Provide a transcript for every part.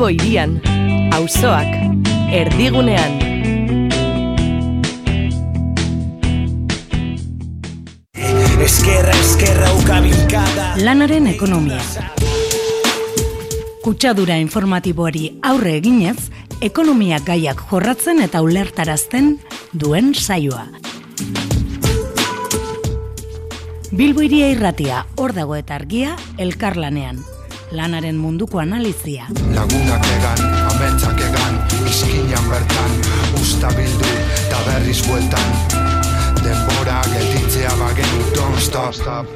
Bilbo irian, auzoak, erdigunean. Eskerra, eskerra, ukabilkada Lanaren ekonomia. Kutsadura informatiboari aurre eginez, ekonomia gaiak jorratzen eta ulertarazten duen saioa. Bilbo iria irratia, hor dago eta argia, elkarlanean. Lanaren munduko analizia. Lagunak egan, ametsak egan, izkinan bertan, usta bildu, eta berriz bueltan. Denbora gelditzea bagenu, don't stop, stop.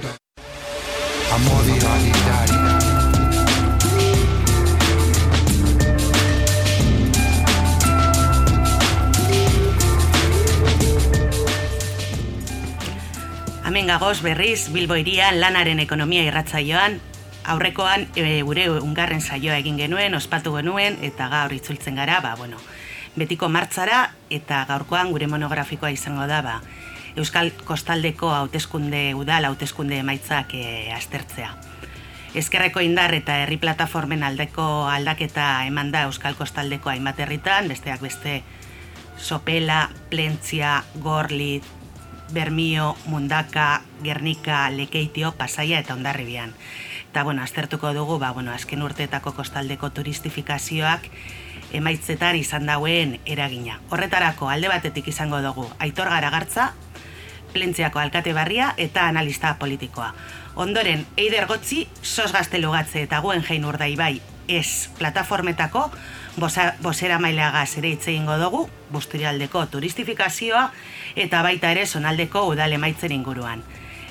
Amodi validari. Hemen gagoz berriz Bilbo irian lanaren ekonomia irratzaioan aurrekoan e, gure ungarren saioa egin genuen, ospatu genuen eta gaur itzultzen gara, ba, bueno, betiko martzara eta gaurkoan gure monografikoa izango da, ba, Euskal Kostaldeko hauteskunde udal hauteskunde emaitzak e, aztertzea. Ezkerreko indar eta herri plataformen aldeko aldaketa eman da Euskal Kostaldeko hainbat herritan, besteak beste Sopela, Plentzia, Gorlit, Bermio, Mundaka, Gernika, Lekeitio, Pasaia eta Ondarribian. Eta, bueno, aztertuko dugu, ba, bueno, azken urteetako kostaldeko turistifikazioak emaitzetan izan dauen eragina. Horretarako, alde batetik izango dugu, Aitor Garagartza, Plentziako alkate barria eta analista politikoa. Ondoren, Eider Gotzi, sos gaztelugatze eta guen jein urdai bai, ez plataformetako, bosa, bosera maileagaz ere hitz egingo dugu, busturialdeko turistifikazioa eta baita ere sonaldeko udale maitzen inguruan.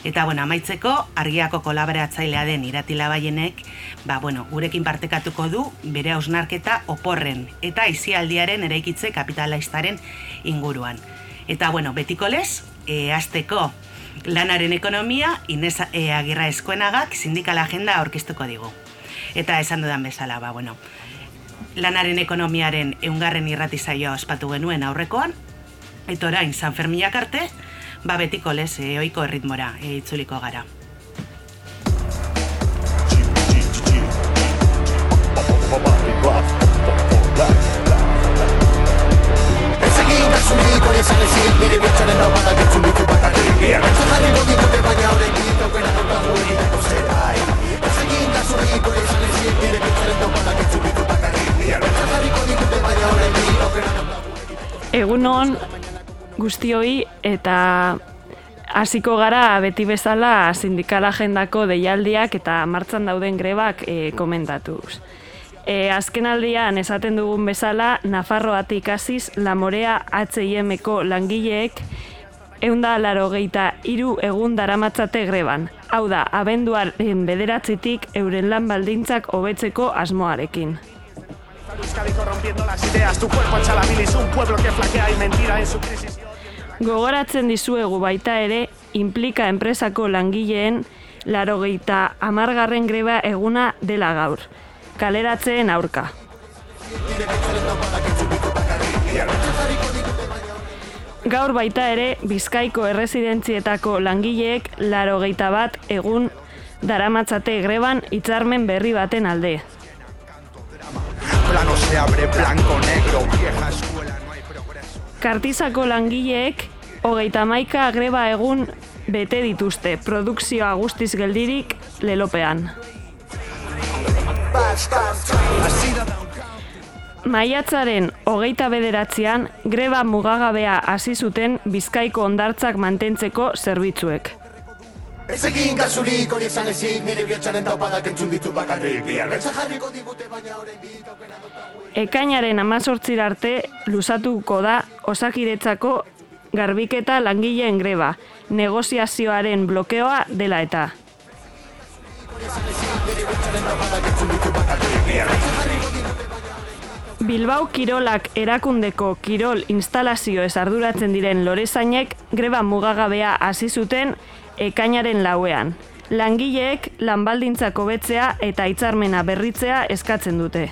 Eta bueno, amaitzeko argiako kolaboratzailea den iratila baienek, ba, bueno, gurekin partekatuko du bere hausnarketa oporren eta izialdiaren eraikitze kapitalaistaren inguruan. Eta bueno, betiko lez, e, azteko lanaren ekonomia, Inez e, Agirra Eskoenagak sindikala agenda aurkeztuko digu. Eta esan dudan bezala, ba, bueno, lanaren ekonomiaren eungarren irratizaioa ospatu genuen aurrekoan, eta orain San Ferminak arte, ba betiko lez e, oiko erritmora e, itzuliko gara. Egunon guztioi eta hasiko gara beti bezala sindikal agendako deialdiak eta martzan dauden grebak e, komentatuz. E, azken aldian esaten dugun bezala, Nafarroatik hasiz Lamorea H&M-eko langileek eunda laro geita iru egun daramatzate greban. Hau da, abenduaren bederatzitik euren lan baldintzak hobetzeko asmoarekin. Euskadi corrompiendo las ideas, tu cuerpo bilis, un pueblo que flaquea y mentira en su crisis. Gogoratzen dizuegu baita ere, implika enpresako langileen larogeita amargarren greba eguna dela gaur. Kaleratzeen aurka. Gaur baita ere, Bizkaiko erresidentzietako langileek larogeita bat egun daramatzate greban hitzarmen berri baten alde. Kartizako langileek hogeita maika greba egun bete dituzte, produkzioa guztiz geldirik lelopean. Maiatzaren hogeita bederatzean greba mugagabea hasi zuten Bizkaiko ondartzak mantentzeko zerbitzuek. Ez egin kasurik hori esan ezik, nire bihotzaren taupadak entzun ditu bakarrik. Biarretza jarriko digute baina aukera daukagu. Ekainaren amazortzir arte luzatuko da osakidetzako garbiketa langileen greba, negoziazioaren blokeoa dela eta. Bilbao Kirolak erakundeko kirol instalazioez arduratzen diren lorezainek greba mugagabea hasi zuten ekainaren lauean. Langileek lanbaldintzak hobetzea eta hitzarmena berritzea eskatzen dute.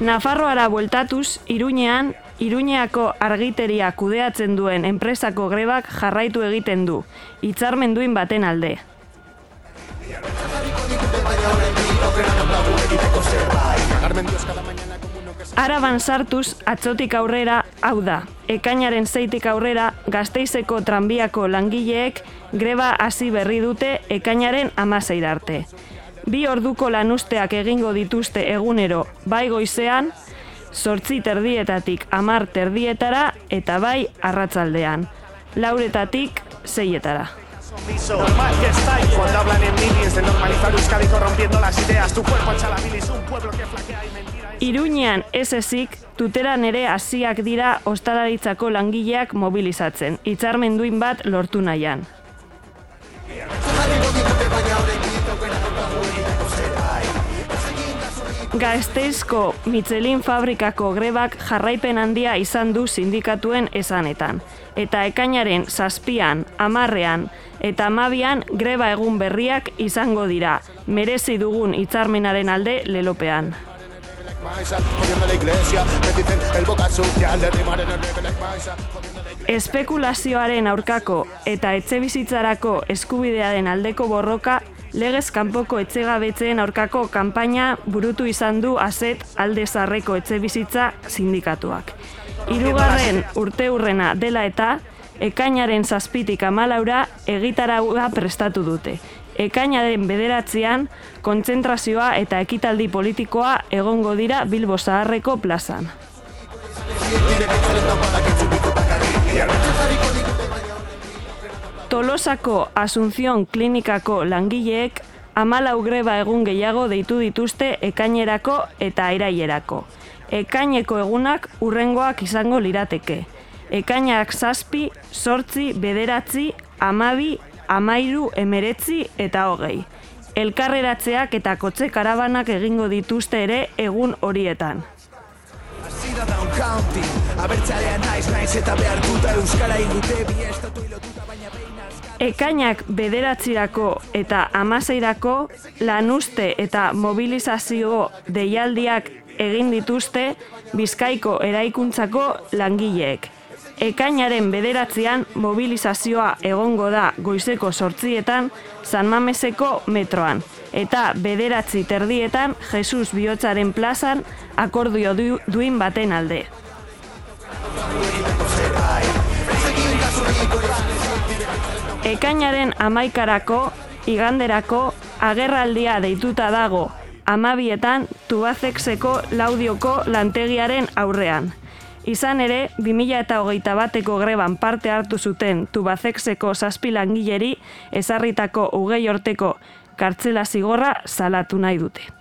Nafarroara bueltatuz, Iruñean, Iruñeako argiteria kudeatzen duen enpresako grebak jarraitu egiten du, hitzarmenduin baten alde. Araban sartuz atzotik aurrera hau da. Ekainaren zeitik aurrera gazteizeko tranbiako langileek greba hasi berri dute ekainaren amazeirarte. arte. Bi orduko lanusteak egingo dituzte egunero bai goizean, sortzi terdietatik amar terdietara eta bai arratzaldean. Lauretatik zeietara. Normal que estáis cuando hablan en milis de normalizar Euskadi corrompiendo las ideas. Tu cuerpo echa la bilis, un pueblo que flaquea y mentira. Iruñean ez ezik, tuteran ere hasiak dira ostalaritzako langileak mobilizatzen, hitzarmenduin bat lortu nahian. Gaesteizko Michelin fabrikako grebak jarraipen handia izan du sindikatuen esanetan. Eta ekainaren zazpian, amarrean eta amabian greba egun berriak izango dira, merezi dugun hitzarmenaren alde lelopean. Espekulazioaren aurkako eta etxebizitzarako eskubidearen aldeko borroka legez kanpoko etxegabetzeen aurkako kanpaina burutu izan du azet alde zarreko etxebizitza sindikatuak. Hirugarren urte urrena dela eta ekainaren zazpitik amalaura egitaraua prestatu dute. Ekainaren bederatzean, kontzentrazioa eta ekitaldi politikoa egongo dira Bilbo Zaharreko plazan. Tolosako Asunción Klinikako langileek amalau greba egun gehiago deitu dituzte ekainerako eta irailerako. Ekaineko egunak urrengoak izango lirateke. Ekainak zazpi, sortzi, bederatzi, amabi, amairu, emeretzi eta hogei. Elkarreratzeak eta kotxe karabanak egingo dituzte ere egun horietan. Ekainak bederatzirako eta amaseirako lanuste eta mobilizazio deialdiak egin dituzte Bizkaiko eraikuntzako langileek. Ekainaren bederatzean mobilizazioa egongo da goizeko sortzietan San Mameseko metroan. Eta bederatzi terdietan Jesus bihotzaren plazan akordio du, duin baten alde. Ekainaren amaikarako, iganderako, agerraldia deituta dago amabietan tubazexeko laudioko lantegiaren aurrean. Izan ere, 2000 eta hogeita bateko greban parte hartu zuten tubazexeko zazpi langileri ezarritako ugei orteko kartzela zigorra salatu nahi dute.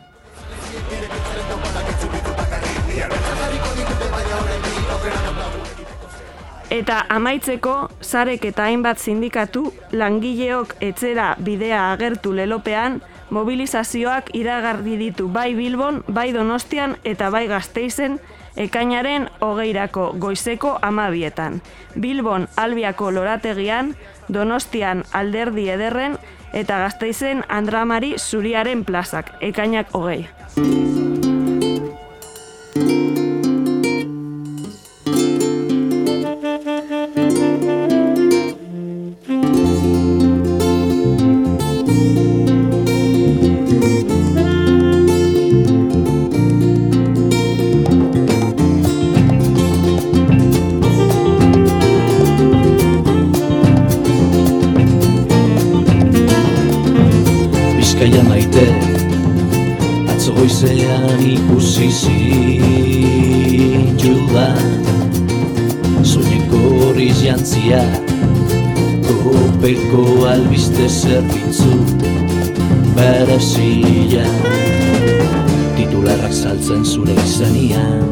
Eta amaitzeko, zarek eta hainbat sindikatu langileok etzera bidea agertu lelopean, mobilizazioak iragarri ditu bai Bilbon, bai Donostian eta bai Gasteizen ekainaren hogeirako goizeko amabietan. Bilbon albiako lorategian, Donostian alderdi ederren eta Gasteizen Andramari zuriaren plazak, ekainak hogei. Kopeko albiste zerbitzu Berezia Titularrak saltzen zure izanian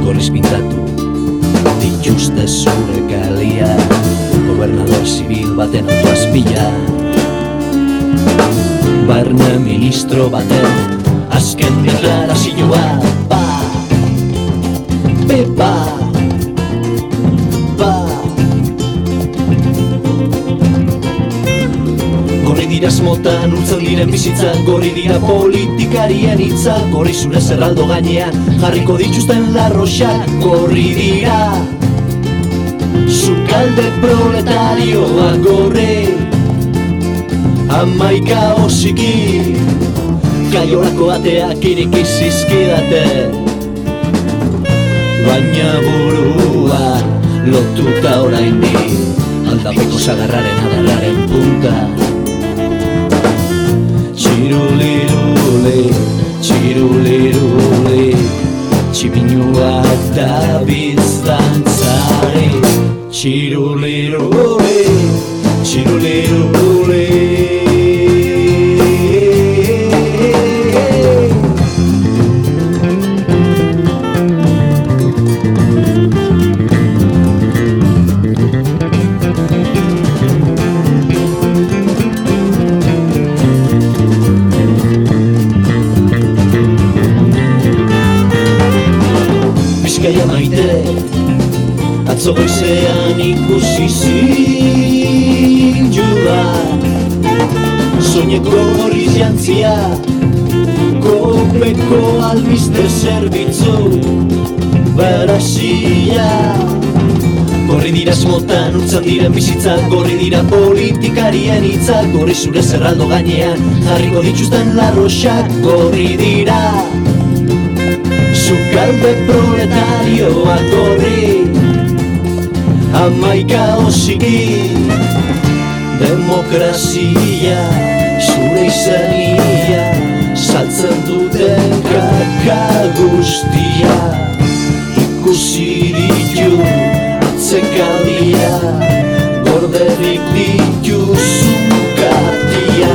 Gorriz pintatu Dituzte zure kalia. Gobernador zibil baten autoazpila. Barne ministro baten Azken deklarazioa. Ba Pepa Dira esmotan urtzen diren bizitza Gorri dira politikarien hitza Gorri zure zerraldo gainean Jarriko dituzten larroxak Gorri dira. Zukalde proletarioa gorri Amaika osiki Kaiolako ateak irikizizkidate Baina burua lotuta orain di Aldapeko zagarraren adarraren punta Txirulirule, txirulirule Txibinuak da biztantzari Txirulirule, txirulirule goizean ikusi zinjua Soineko hori jantzia Kopeko albiste zerbitzu Barasia Gorri dira esmotan, utzan diren bizitza Gorri dira politikarien hitzak Gorri zure zerraldo gainean Jarriko dituzten larroxak Gorri dira. Sukalde proletarioa gorri Amaika osiki Demokrazia Zure izania Saltzen duten kaka guztia. Ikusi ditu Atzekalia Gorderik dituzun katia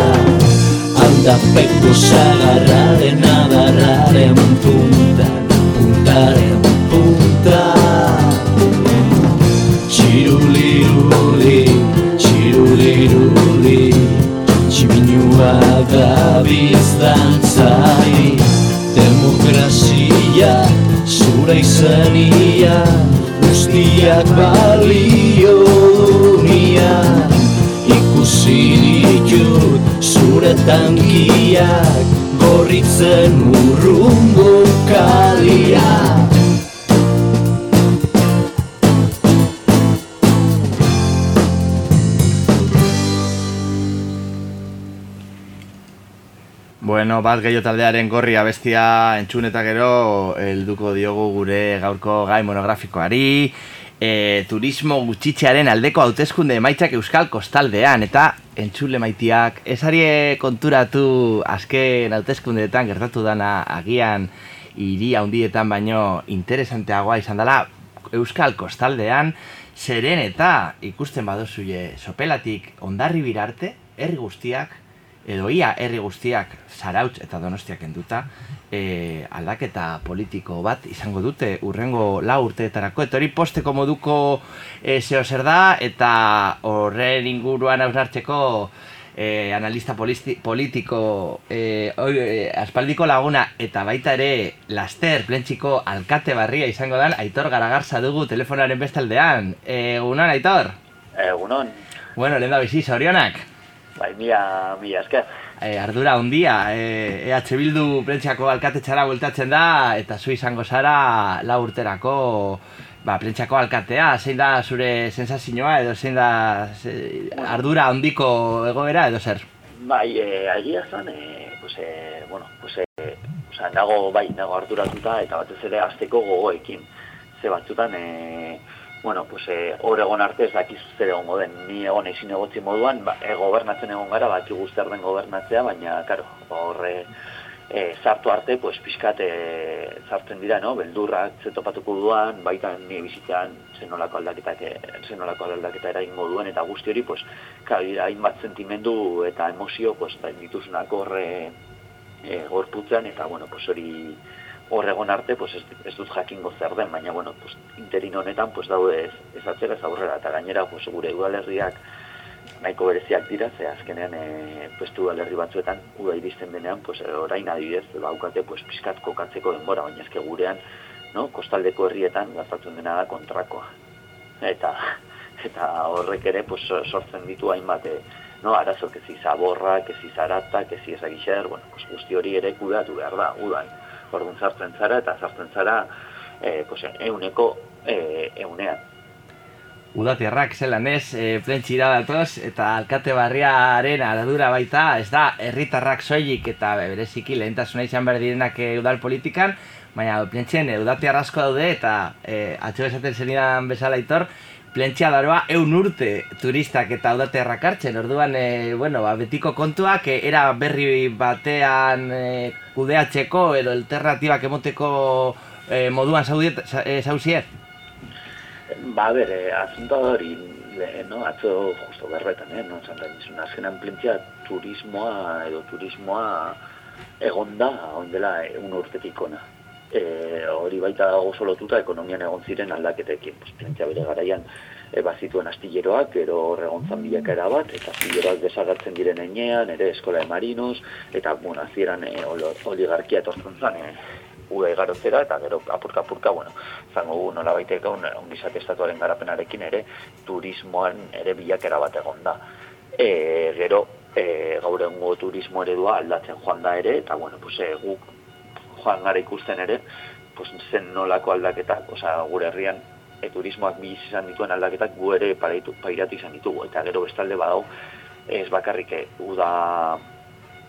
Aldapeko zagarraren adarraren punta Puntaren biztantzai Demokrazia, zure izania Guztiak balionia Ikusi ditut zure tankiak Gorritzen urrungo kaliak Bueno, bat gehiago taldearen gorri abestia entzun eta gero helduko diogu gure gaurko gai monografikoari. E, turismo gutxitzearen aldeko hauteskunde emaitzak euskal kostaldean eta entzule maitiak esarie konturatu azken hauteskundeetan gertatu dana agian hiri handietan baino interesanteagoa izan dela euskal kostaldean zeren eta ikusten badozuie sopelatik ondarri birarte herri guztiak edo ia herri guztiak zarautz eta donostiak enduta e, aldaketa politiko bat izango dute urrengo lau urteetarako eta hori posteko moduko e, zeo zer da eta horren inguruan hausnartzeko e, analista politiko e, oi, e, aspaldiko laguna eta baita ere laster plentxiko alkate barria izango dan Aitor Garagarza dugu telefonaren bestaldean egunon Aitor? Egunon Bueno, lehen da bizi, zorionak? Bai, mila, mila esker. E, ardura handia, e, EH Bildu prentsako alkatetxara bueltatzen da, eta zu izango zara lau urterako ba, prentsako alkatea, zein da zure sensazioa edo zein da ze, ardura handiko egoera edo zer? Bai, e, agia zan, e, pues, e, bueno, pues, e, oza, nago, bai, nago arduratuta eta batez ere azteko gogoekin. Ze batzutan, e, bueno, pues, e, hor egon arte ez dakiz zer egongo den, ni egon ezin egotzi moduan, ba, e, gobernatzen egon gara, baki zer den gobernatzea, baina, karo, horre, e, sartu arte, pues, pixkat e, sartzen dira, no? beldurrak zetopatuko duan, baita ni bizitzean zenolako aldaketak, zenolako aldaketa eraingo duen, eta guzti hori, pues, karo, dira, hainbat sentimendu eta emozio, pues, da, dituzunak horre e, gorputzean, eta, bueno, pues, hori hor arte, pues ez, ez dut jakingo zer den, baina bueno, pues, interin honetan pues, daude ez, ez atzera ez aurrera, eta gainera pues, gure udalerriak nahiko bereziak dira, ze azkenean e, pues, udalerri batzuetan uda iristen denean, pues, orain adibidez, baukate pues, pizkat kokatzeko denbora, baina ezke gurean, no, kostaldeko herrietan gastatzen dena da kontrakoa. Eta, eta horrek ere pues, sortzen ditu hainbat, e, no, arazo, kezi zaborra, kezi zarata, kezi ezagixer, bueno, pues, guzti hori ere kudatu behar da, udan orduan sartzen zara eta sartzen zara e, pues, euneko e, eunean. Udatiarrak zelan ez, e, plentxira datoz, eta alkate barriaren aradura baita, ez da, herritarrak soilik eta bereziki lehentasuna izan behar direnak e, udal politikan, baina plentxen e, udatiar asko daude eta e, atxo esaten zenidan bezala itor, plentxia daroa eun urte turistak eta udatiarrak hartzen, orduan, e, bueno, ba, betiko kontuak, e, era berri batean e, kudeatzeko edo alternatibak emoteko e, moduan zauziet, zauziet? Ba, bere, asunto hori, no, atzo justo berretan, eh, no, zantan izun, azkenan plintzia turismoa edo turismoa egonda, ondela, un urtetik ona. E, hori baita oso lotuta ekonomian egon ziren aldaketekin, plintzia bere garaian, e, bazituen astilleroak, ero horregontzan bilakera bat, eta astilleroak desagertzen diren enean, ere eskola de marinos, eta, bueno, azieran e, oligarkia etortzen zen, e, ura igarotzera, eta gero apurka apurka, bueno, zango gu nola baitek ongizak estatuaren garapenarekin ere, turismoan ere bilakera bat egon da. E, gero, e, gaur egungo turismo eredua aldatzen joan da ere, eta bueno, pues, e, guk joan gara ikusten ere, pues, zen nolako aldaketa, oza, gure herrian, e, turismoak biziz izan dituen aldaketak gu ere pairatu izan ditugu, eta gero bestalde badau, ez bakarrik uda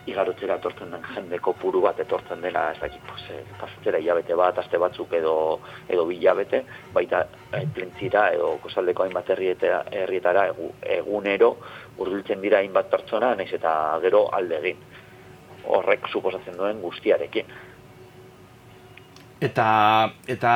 igarotzera etortzen den jendeko puru bat etortzen dela, ez dakit, pues, eh, pasatzera hilabete bat, aste batzuk edo, edo bilabete, baita eh, plentzira edo kosaldeko hainbat herrietara egunero urdultzen dira hainbat pertsona, naiz eta gero alde egin. Horrek suposatzen duen guztiarekin. Eta, eta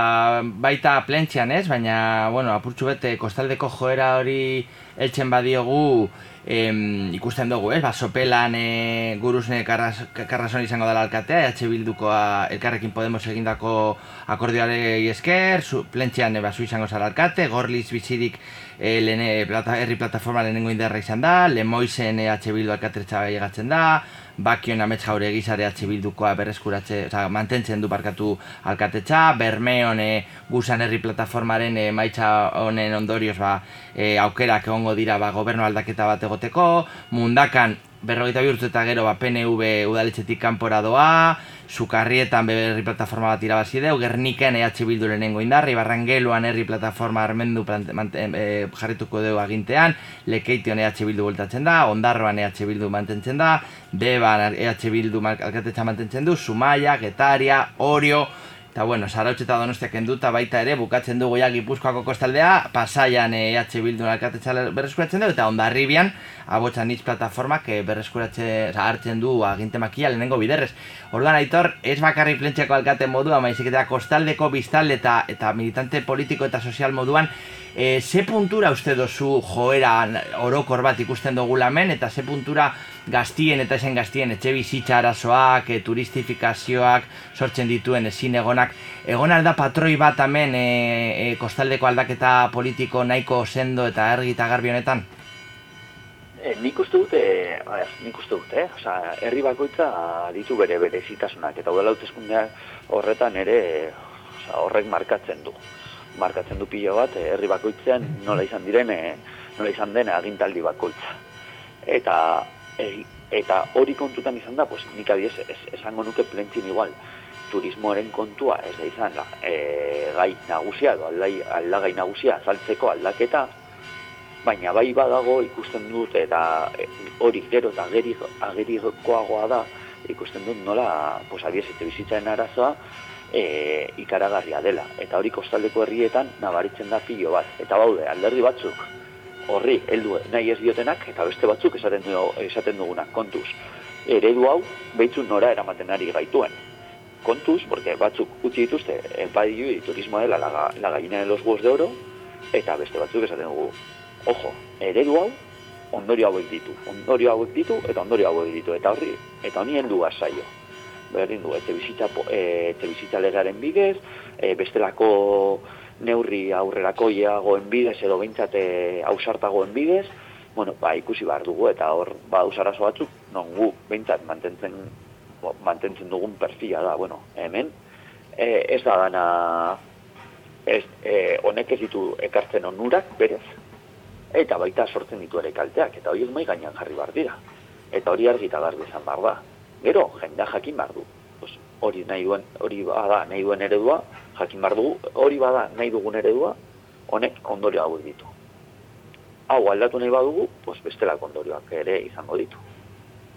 baita plentzian ez, baina, bueno, apurtxu bete, kostaldeko joera hori eltzen badiogu, em, ikusten dugu, ez? Ba, sopelan e, guruzne karrazon izango dela alkatea, EH Bildukoa elkarrekin Podemos egindako akordioare esker, su, plentxean e, ba, izango zara alkate, gorliz bizirik e, lene, plata, herri plataforma lehenengo inderra izan da, lemoizen EH Bildu alkatretza egatzen da, bakion amets jaure egizare atxe bildukoa berreskuratze, oza, mantentzen du barkatu alkatetxa, bermeon e, gusan herri plataformaren e, maitza honen ondorioz ba, e, aukerak egongo dira ba, gobernu aldaketa bat egoteko, mundakan berrogeita bihurtu eta gero ba, PNV udaletxetik kanpora doa, Sukarrietan berri plataforma bat irabazi deu, Gerniken EH Bildu lehenengo indarri, Barrangeluan herri plataforma armendu e, jarrituko deu agintean, Lekeition EH Bildu voltatzen da, Ondarroan EH Bildu mantentzen da, Beban EH Bildu alkatetza mantentzen du, Sumaia, Getaria, Orio, Eta bueno, Zarautz eta Donostiak enduta baita ere, bukatzen dugu ja Gipuzkoako kostaldea, pasaian EH Bildu alkatetza berreskuratzen dugu, eta ondarribian, abotxan hitz plataformak eh, berreskuratzen hartzen du aginte makia lehenengo biderrez. Orduan aitor, ez bakarri plentxeko alkate modua, maizik eta kostaldeko biztalde eta, eta militante politiko eta sozial moduan, e, ze puntura uste dozu joera orokor bat ikusten dugu lamen, eta ze puntura gaztien eta esen gaztien etxe bizitza arazoak, e, turistifikazioak, sortzen dituen ezin egonak, egon alda patroi bat hemen e, e, kostaldeko aldaketa politiko nahiko sendo eta ergi eta garbi honetan? E, nik uste dute, eh, nik uste dute, eh? Osa, herri bakoitza ditu bere bere zitasunak, eta udala horretan ere osa, horrek markatzen du markatzen du pilo bat, eh, herri bakoitzean nola izan diren, nola izan den agintaldi bakoitza. Eta e, eta hori kontutan izan da, pues, nik adiez, es, esango nuke plentzin igual, turismoaren kontua ez da izan e, gai nagusia, edo aldagai nagusia azaltzeko aldaketa, baina bai badago ikusten dut eta hori gero eta agerikoagoa da, ikusten dut nola, pues, adiez, eta bizitzaren arazoa, e, ikaragarria dela. Eta hori kostaldeko herrietan nabaritzen da pilo bat. Eta baude, alderdi batzuk horri heldu nahi ez diotenak, eta beste batzuk esaten, du, esaten dugunak, kontuz. Eredu hau, behitzun nora eramaten ari gaituen. Kontuz, porque batzuk utzi dituzte, enpadiu turismo dela la, la gallina de los huevos de oro, eta beste batzuk esaten dugu, ojo, eredu hau, ondorio hauek ditu, ondorio hauek ditu, eta ondorio hauek ditu, eta horri, eta honi heldu saio berdin du, etxe bizitza, e, etxe bizitza legaren bidez, e, bestelako neurri aurrerakoiagoen bidez edo behintzate hausartagoen bidez, bueno, ba, ikusi behar dugu eta hor ba, ausarazo batzuk, non gu behintzat mantentzen, mantentzen dugun perfila da, bueno, hemen, e, ez da dana, ez, e, honek ez ditu ekartzen onurak, berez, eta baita sortzen ditu ere kalteak, eta horiek mai gainean jarri behar dira. Eta hori argita garbi izan behar da. Gero, jendea jakin behar du. hori nahi duen, hori bada nahi duen eredua, jakin behar du, hori bada nahi dugun eredua, honek ondorio hau ditu. hau aldatu nahi badugu, pues bestelako ondorioak ere izango ditu.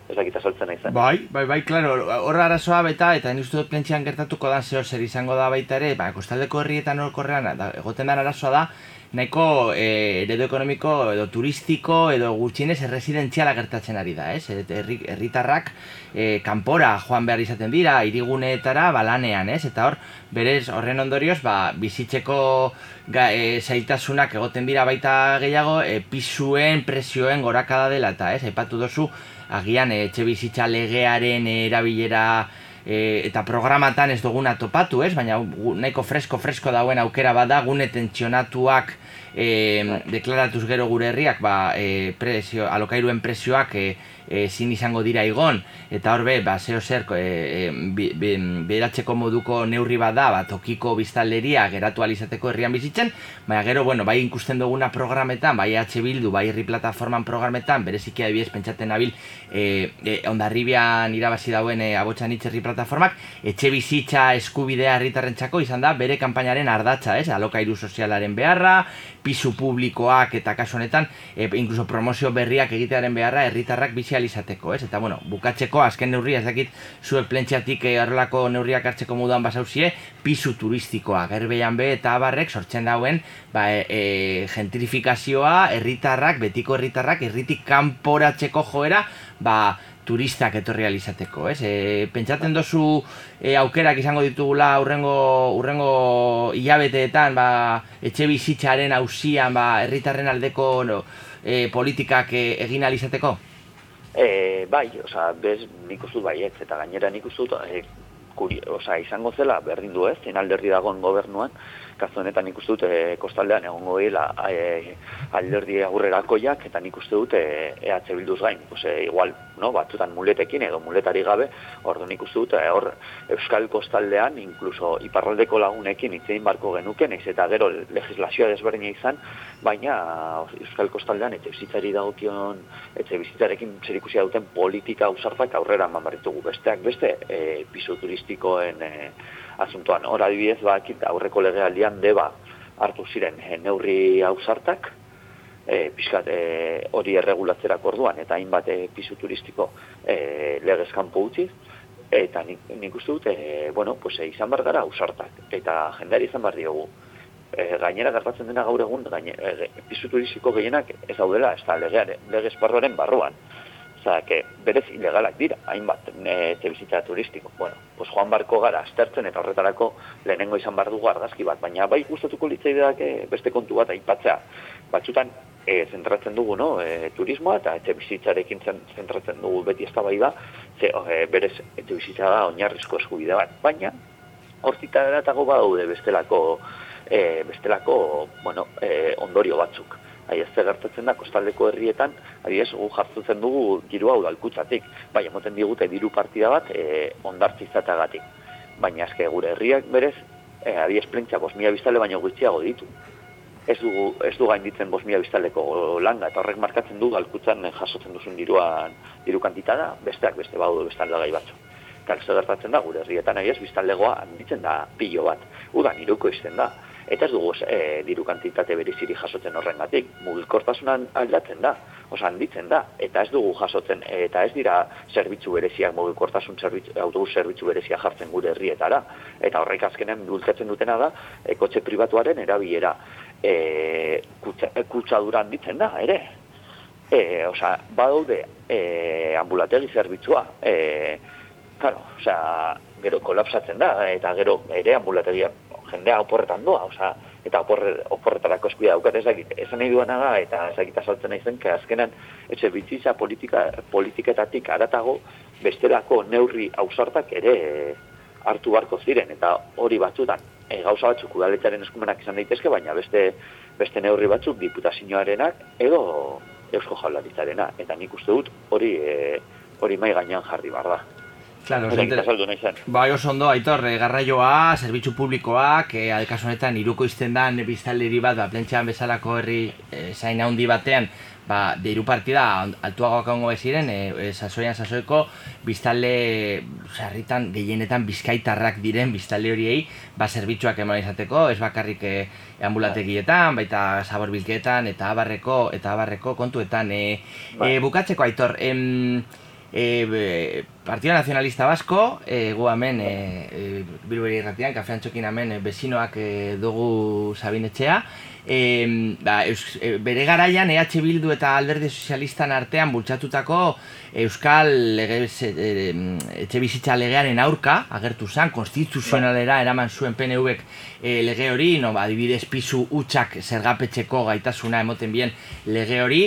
Ez dakit azaltzen nahi zen. Bai, bai, bai, klaro, horra arazoa beta, eta ni uste dut plentxean gertatuko da zeo zer izango da baita ere, ba, kostaldeko herrietan horkorrean, da, egoten den arazoa da, nahiko e, eredu ekonomiko edo turistiko edo gutxienez erresidentziala gertatzen ari da, ez? Herri, herritarrak e, kanpora joan behar izaten dira, iriguneetara balanean, ez? Eta hor, berez horren ondorioz, ba, bizitzeko ga, e, zailtasunak egoten dira baita gehiago, e, pisuen, presioen gorakada dela, eta ez? Aipatu dozu, agian etxe bizitza legearen erabilera e, eta programatan ez duguna topatu, ez? Baina nahiko fresko-fresko dauen aukera bada gune tentsionatuak e, deklaratuz gero gure herriak, ba, e, presio, alokairuen presioak e, ezin izango dira igon. Eta horbe ba zeo zer e, e, beratzeko moduko neurri bada ba tokiko biztalderia geratu alizateko herrian bizitzen. Baina gero bueno bai ikusten duguna programetan bai H Bildu bai herri plataforman programetan bereziki adibidez pentsatzen nabil e, e, ondarribian irabazi dauen e, abotsan herri plataformak etxe bizitza eskubidea herritarrentzako izan da bere kanpainaren ardatza ez? Alokairu sozialaren beharra pisu publikoak eta kasu honetan e, incluso promozio berriak egitearen beharra herritarrak bizi izateko, ez? Eta bueno, bukatzeko azken neurria ez dakit zuek plentxatik eh, horrelako neurriak hartzeko moduan basauzie, pisu turistikoa, gerbeian be eta abarrek sortzen dauen, ba, e, e, gentrifikazioa, herritarrak, betiko herritarrak, herritik kanporatzeko joera, ba, turistak etorri alizateko, ez? E, pentsatzen dozu e, aukerak izango ditugula urrengo, urrengo hilabeteetan, ba, etxe bizitzaren hausian, ba, herritarren aldeko no, e, politikak e, egin alizateko? E, bai, oza, bez, nik uste baiet, eta gainera nik uste e, kuri, oza, izango zela, berdin du ez, alderdi dagoen gobernuan, kazu honetan nik uste dut e, kostaldean egongo dela e, alderdi aurrerakoiak eta nik uste dut e, EH Bilduz gain, pues, e, igual, no, batzutan muletekin edo muletari gabe, ordu nik uste dut, e, hor Euskal kostaldean, inkluso iparraldeko lagunekin itzein barko genuken, ez eta gero legislazioa desberdina izan, baina Euskal kostaldean etxe bizitzari dagokion, etxe bizitzarekin zerikusia duten politika usartak aurrera eman barritugu besteak beste, e, piso turistikoen e, asuntoan. Hor adibidez, bakit aurreko legealdian deba hartu ziren e, neurri ausartak, e, pixkat e, hori erregulatzera orduan eta hainbat e, pisu turistiko e, legez kanpo utzi, eta nik, nik uste dut, e, bueno, pues, e, izan bar gara ausartak, eta jendari izan bar diogu. E, gainera gertatzen dena gaur egun, gaine, e, pisu turistiko gehienak ez daudela, ez da legeare, legez barruan. Que berez ilegalak dira, hainbat, etxe bizitza turistiko. Bueno, pues joan barko gara aztertzen eta horretarako lehenengo izan bar dugu argazki bat, baina bai gustatuko litzaideak beste kontu bat aipatzea. Batzutan e, zentratzen dugu, no, e, turismoa eta etxe bizitzarekin zentratzen dugu beti eztabai da, ze e, berez etxe bizitza da oinarrizko eskubide bat, baina hortita eratago badaude bestelako e, bestelako, bueno, e, ondorio batzuk. Ai, ez gertatzen da, kostaldeko herrietan, ari ez, gu jartzen dugu diru hau dalkutzatik, bai, emoten digute diru partida bat e, ondartzi izatagatik. Baina azke gure herriak berez, e, ari ez plentsa, bos mila biztale baino gutxiago ditu. Ez du, ez du gainditzen bos mila biztaleko langa, eta horrek markatzen du dalkutzan jasotzen duzun diruan, diru kantitada, besteak beste baudu bestalde gai batzu. Eta gertatzen da, gure herrietan ari ez, biztaldegoa handitzen da pilo bat. Udan, iruko izten da, eta ez dugu e, diru kantitate beriziri jasotzen horrengatik. Mugikortasunan aldatzen da osa handitzen da. Eta ez dugu jasotzen eta ez dira zerbitzu bereziak mugikortasun zerbitzu autobus zerbitzu berezia jartzen gure herrietara. Eta horrek azkenen bultzatzen dutena da e, kotxe pribatuaren erabilera. E, kutsa, e, kutsa handitzen da ere. E, osa badaude e, ambulategi zerbitzua. E, claro, osea, gero kolapsatzen da eta gero ere ambulategia jendea oporretan doa, oza, eta oporre, oporretarako eskuia daukat ez dakit, esan nahi duena da, eta ez dakit azaltzen nahi zen, azkenan, etxe bitziza politika, politiketatik aratago, bestelako neurri ausartak ere hartu barko ziren, eta hori batzutan, e, gauza batzuk udaletaren eskumenak izan daitezke, baina beste, beste neurri batzuk diputazioarenak edo eusko jaularitzarena, eta nik uste dut hori, e, hori mai gainean jarri bar da. Claro. Bai, oso ondo, aitor, eh, garraioa, zerbitzu publikoak, eh, kasu honetan, iruko izten dan biztanleri bat, ba, plentxean bezalako herri eh, zain handi batean, ba, deiru partida altuagoak ongo beziren, eh, eh, sasoian sasoiko, biztanle, sarritan, gehienetan bizkaitarrak diren biztanle horiei, ba, zerbitzuak eman izateko, ez bakarrik eh, ambulategietan, baita zaborbilketan, eta abarreko, eta abarreko kontuetan. Eh, eh, bukatzeko, aitor, em, E, Partido Nacionalista Basko, e, gu hemen, e, e, Bilberi irratian, kafean txokin hemen, e, bezinoak e, dugu Sabinetxea. E, ba, eus, e, bere garaian EH Bildu eta Alderdi Sozialistan artean bultzatutako Euskal lege, e, etxe bizitza legearen aurka, agertu zen, konstituzionalera eraman zuen PNV-ek e, lege hori, no, ba, adibidez pisu utxak zergapetxeko gaitasuna emoten bien lege hori,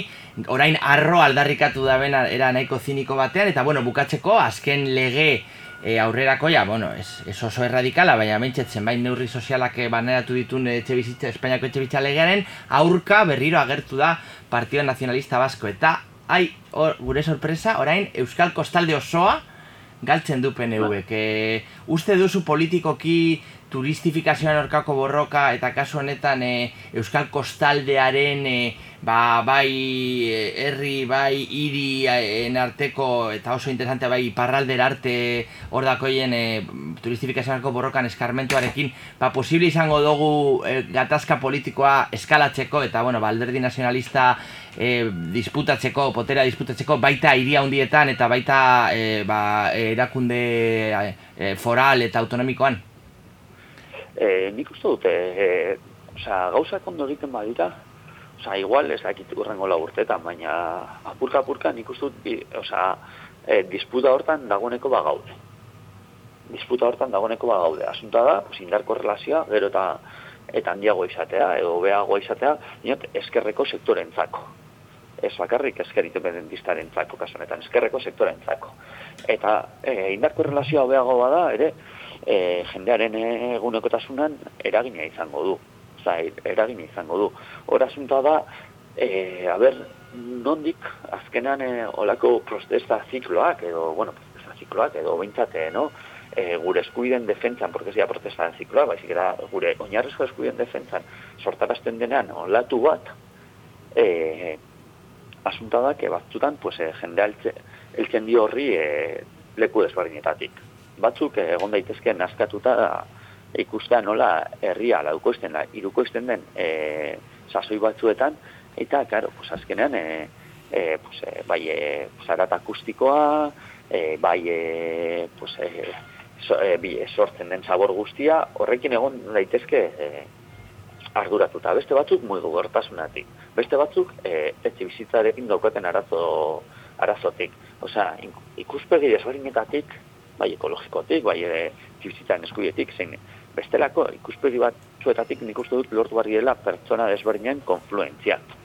orain arro aldarrikatu da bena era nahiko ziniko batean, eta bueno, bukatzeko azken lege e, aurrerakoia, bueno, ez, ez oso erradikala, baina mentxet zenbait neurri sozialak eh, baneratu ditun etxe bizitza, Espainiako etxe bizitza legearen, aurka berriro agertu da Partido Nacionalista Basko, eta ai, hor, gure sorpresa, orain Euskal Kostalde osoa galtzen du PNV, que uste duzu politikoki turistifikazioan aurkako borroka eta kasu honetan e, Euskal Kostaldearen e, ba, bai e, herri, bai hirien arteko eta oso interesante bai iparralder arte hor dakoien e, turistifikazioan aurkako borrokan eskarmentuarekin ba, posible izango dugu e, gatazka politikoa eskalatzeko eta bueno, ba, alderdi nazionalista e, disputatzeko, potera disputatzeko baita hiria handietan eta baita e, ba, erakunde e, foral eta autonomikoan. E, nik uste dute, e, osea, gauzak ondo egiten badira, osea, igual ez dakit urrengo lau urtetan, baina apurka-apurka nik uste dut, osea, e, disputa hortan dagoeneko bagaude. Disputa hortan dagoeneko bagaude. Asunta da, pues, indarko relazioa, gero eta eta handiago izatea, edo beago izatea, niot, eskerreko sektorentzako. Ez bakarrik esker independentistarenzako kasu honetan, eskerreko sektorentzako. Eta e, indarko relazioa beago bada, ere, e, jendearen egunekotasunan eragina izango du. Oza, eragina izango du. Hor asuntoa da, e, a ber, nondik azkenan e, olako protesta zikloak, edo, bueno, protesta zikloak, edo bintzate, no? E, gure eskubiden defentzan, porque ez dira protesta zikloa, baizik era gure oinarrizko eskubiden defentzan, sortarazten denean olatu bat, e, asunta da, que batzutan, pues, e, jendea eltze, eltzen dio horri e, leku desberdinetatik. Batzuk egon daitezke naskatuta ikustea nola herria laukoizten da, irukoizten den e, sasoi batzuetan, eta, karo, pues, azkenean, e, e, pues, e, bai, e, pues, akustikoa, e, bai, e, pues, e, so, e, bi, e, sortzen den zabor guztia, horrekin egon daitezke e, arduratuta. Beste batzuk muigu gertasunatik. Beste batzuk e, etxe bizitzarekin daukaten arazo, arazotik. Osea, ikuspegi desberdinetatik, bai ekologikotik, bai e, bizitzaren eskubietik, zein bestelako ikuspegi batzuetatik nik uste dut lortu barri dela pertsona desberdinen konfluentziak.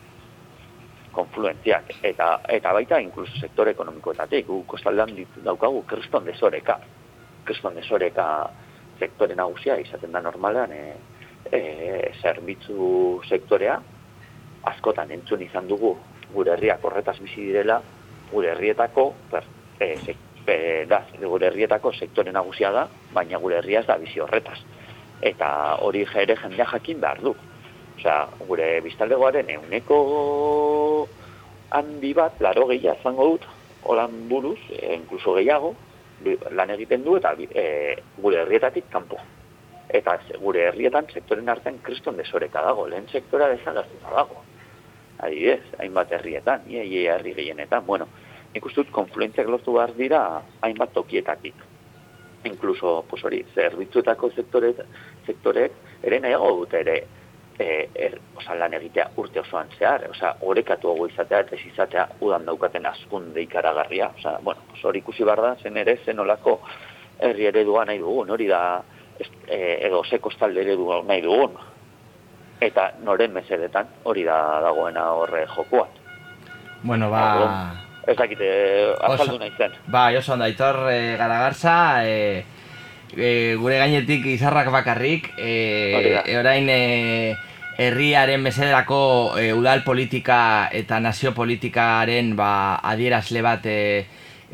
Konfluentziak. Eta, eta baita inkluso sektore ekonomikoetatik. Gu kostaldean dit- daukagu kriston desoreka. Kriston desoreka sektore nagusia izaten da normalean e, e, zerbitzu sektorea askotan entzun izan dugu gure herriak horretaz bizi direla, gure herrietako per, e, e, da, gure herrietako sektore nagusia da, baina gure herria ez da bizi horretaz. Eta hori ere jendea jakin behar du. Osea, gure biztaldegoaren euneko handi bat, laro gehiago izango dut, holan buruz, e, inkluso gehiago, lan egiten du eta e, gure herrietatik kanpo. Eta gure herrietan sektoren artean kriston desoreka dago, lehen sektora desagertuta dago. Adibidez, hainbat herrietan, ia, ia herri gehienetan, bueno, nik uste dut konfluentziak lortu behar dira hainbat tokietatik. Inkluso, pues hori, zerbitzuetako sektore, sektorek ere nahiago dute ere e, er, osa, lan egitea urte osoan zehar, osa, orekatu hau izatea eta ez izatea udan daukaten askunde ikaragarria, osa, bueno, pues hori ikusi behar da, zen ere, zen olako herri eredua nahi dugun, hori da, e, edo ze kostalde eredua nahi dugun, eta noren mesedetan hori da dagoena horre jokuan. Bueno, ba... Ez dakite, azaldu Oso- nahi zen. Ba, oso ondo, Aitor e, Garagarza, e, e, gure gainetik izarrak bakarrik, e, e, orain e, herriaren mesederako e, udal politika eta nazio politikaren ba, adierazle bat e,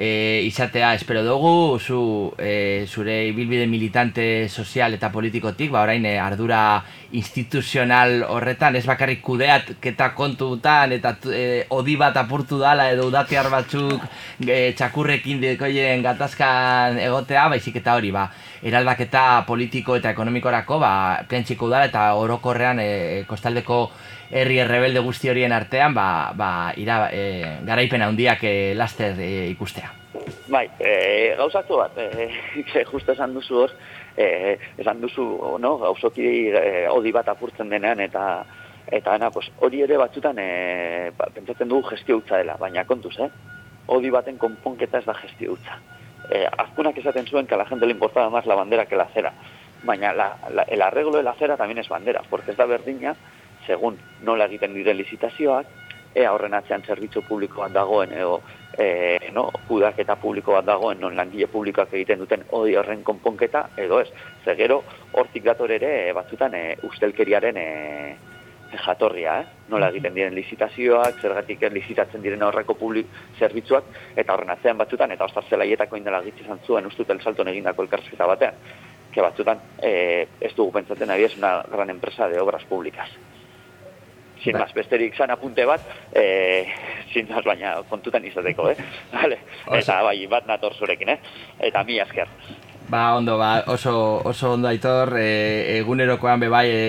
e, izatea espero dugu, zu, e, zure ibilbide militante sozial eta politikotik, ba orain e, ardura instituzional horretan, ez bakarrik kudeat keta kontutan eta e, odi bat apurtu dala edo udatiar batzuk e, txakurrekin dekoien gatazkan egotea, baizik eta hori, ba, eraldaketa politiko eta ekonomikorako, ba, pentsiko dala eta orokorrean e, kostaldeko herri errebelde guzti horien artean, ba, ba, ira, e, garaipen handiak e, laster e, ikustea. Bai, e, gauzatu bat, e, justu esan duzu hor, e, esan duzu, no, gauzoki e, odi bat apurtzen denean, eta eta ana, pues, hori ere batzutan e, ba, pentsatzen dugu gestio utza dela, baina kontuz, eh? Odi baten konponketa ez da gestio utza. E, azkunak esaten zuen que a la gente le importaba más la bandera que la cera. Baina la, la, el arreglo de la cera también es bandera, porque ez da berdina, segun nola egiten diren lizitazioak, ea horren atzean zerbitzu publiko bat dagoen, edo e, no, kudaketa publiko bat dagoen, non langile publikoak egiten duten odi horren konponketa, edo ez. Ze gero, hortik dator ere, e, batzutan, e, ustelkeriaren e, jatorria, eh? nola egiten diren lizitazioak, zergatik lizitatzen diren horreko publik zerbitzuak, eta horren atzean batzutan, eta ostar zelaietako indela gitzi izan zuen ustut el salto egindako elkarrizketa batean, que batzutan e, ez dugu pentsatzen ari ez una gran empresa de obras públicas sin más, besterik zan apunte bat, e, sin más baina kontutan izateko, eh? Vale. Eta bai, bat nator zurekin, eh? Eta mi asker. Ba, ondo, ba, oso, oso ondo aitor, e, egunerokoan be bai, e,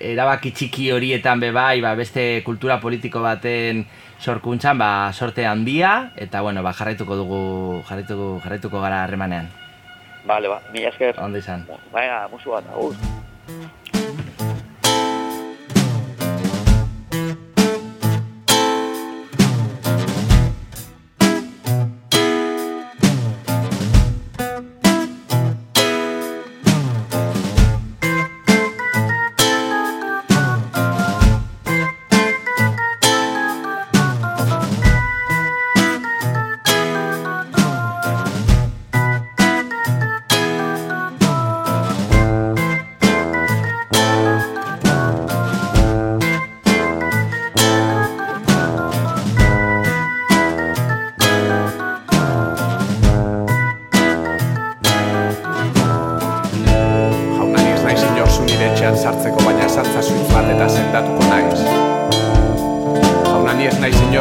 e, erabaki txiki horietan be bai, ba, beste kultura politiko baten sorkuntzan, ba, sorte handia, eta bueno, ba, jarraituko dugu, jarraituko, jarraituko gara harremanean. Vale, ba, mi esker. Ondo izan. Baina, musu bat, agur.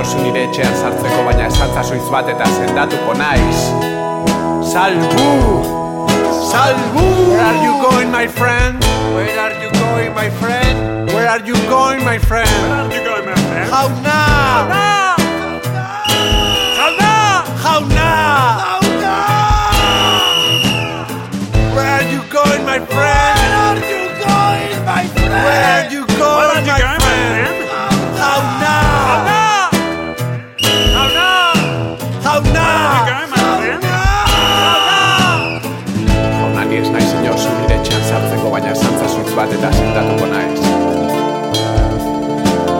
Zu nire etxean sartzeko, baina zuitz bat eta sendatuko naiz. Salbu! Salbu! Where are you going, my friend? Where are you going, my friend? Where are you going, my friend? Where are you going, my friend? Jauna! Jauna! Jauna! Jauna! Where are you going, my friend? Where are you going, my friend? Where are you going, my friend? Bat eta sentatuko naiz.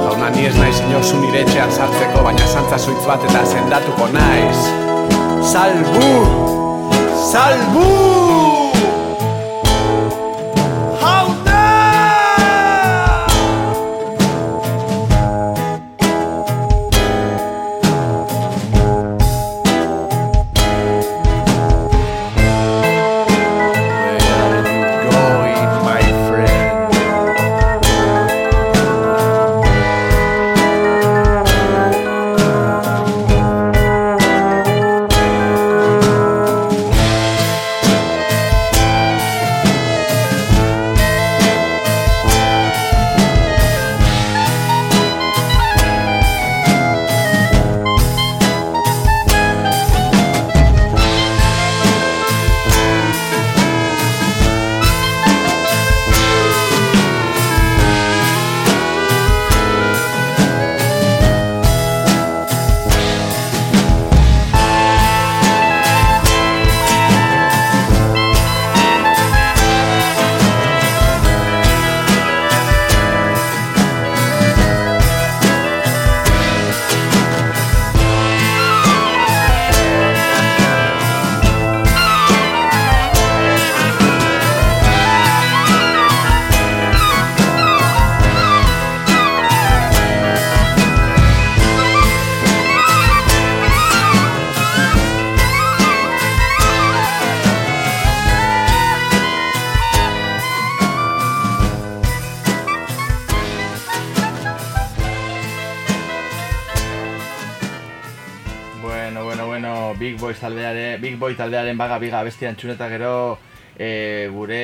Jauna, ni ez naiz inor zu nire etxean sartzeko, baina santza zuitz bat eta sendatuko naiz. Salbu! Salbu! Boy taldearen baga biga bestia antxuneta gero e, gure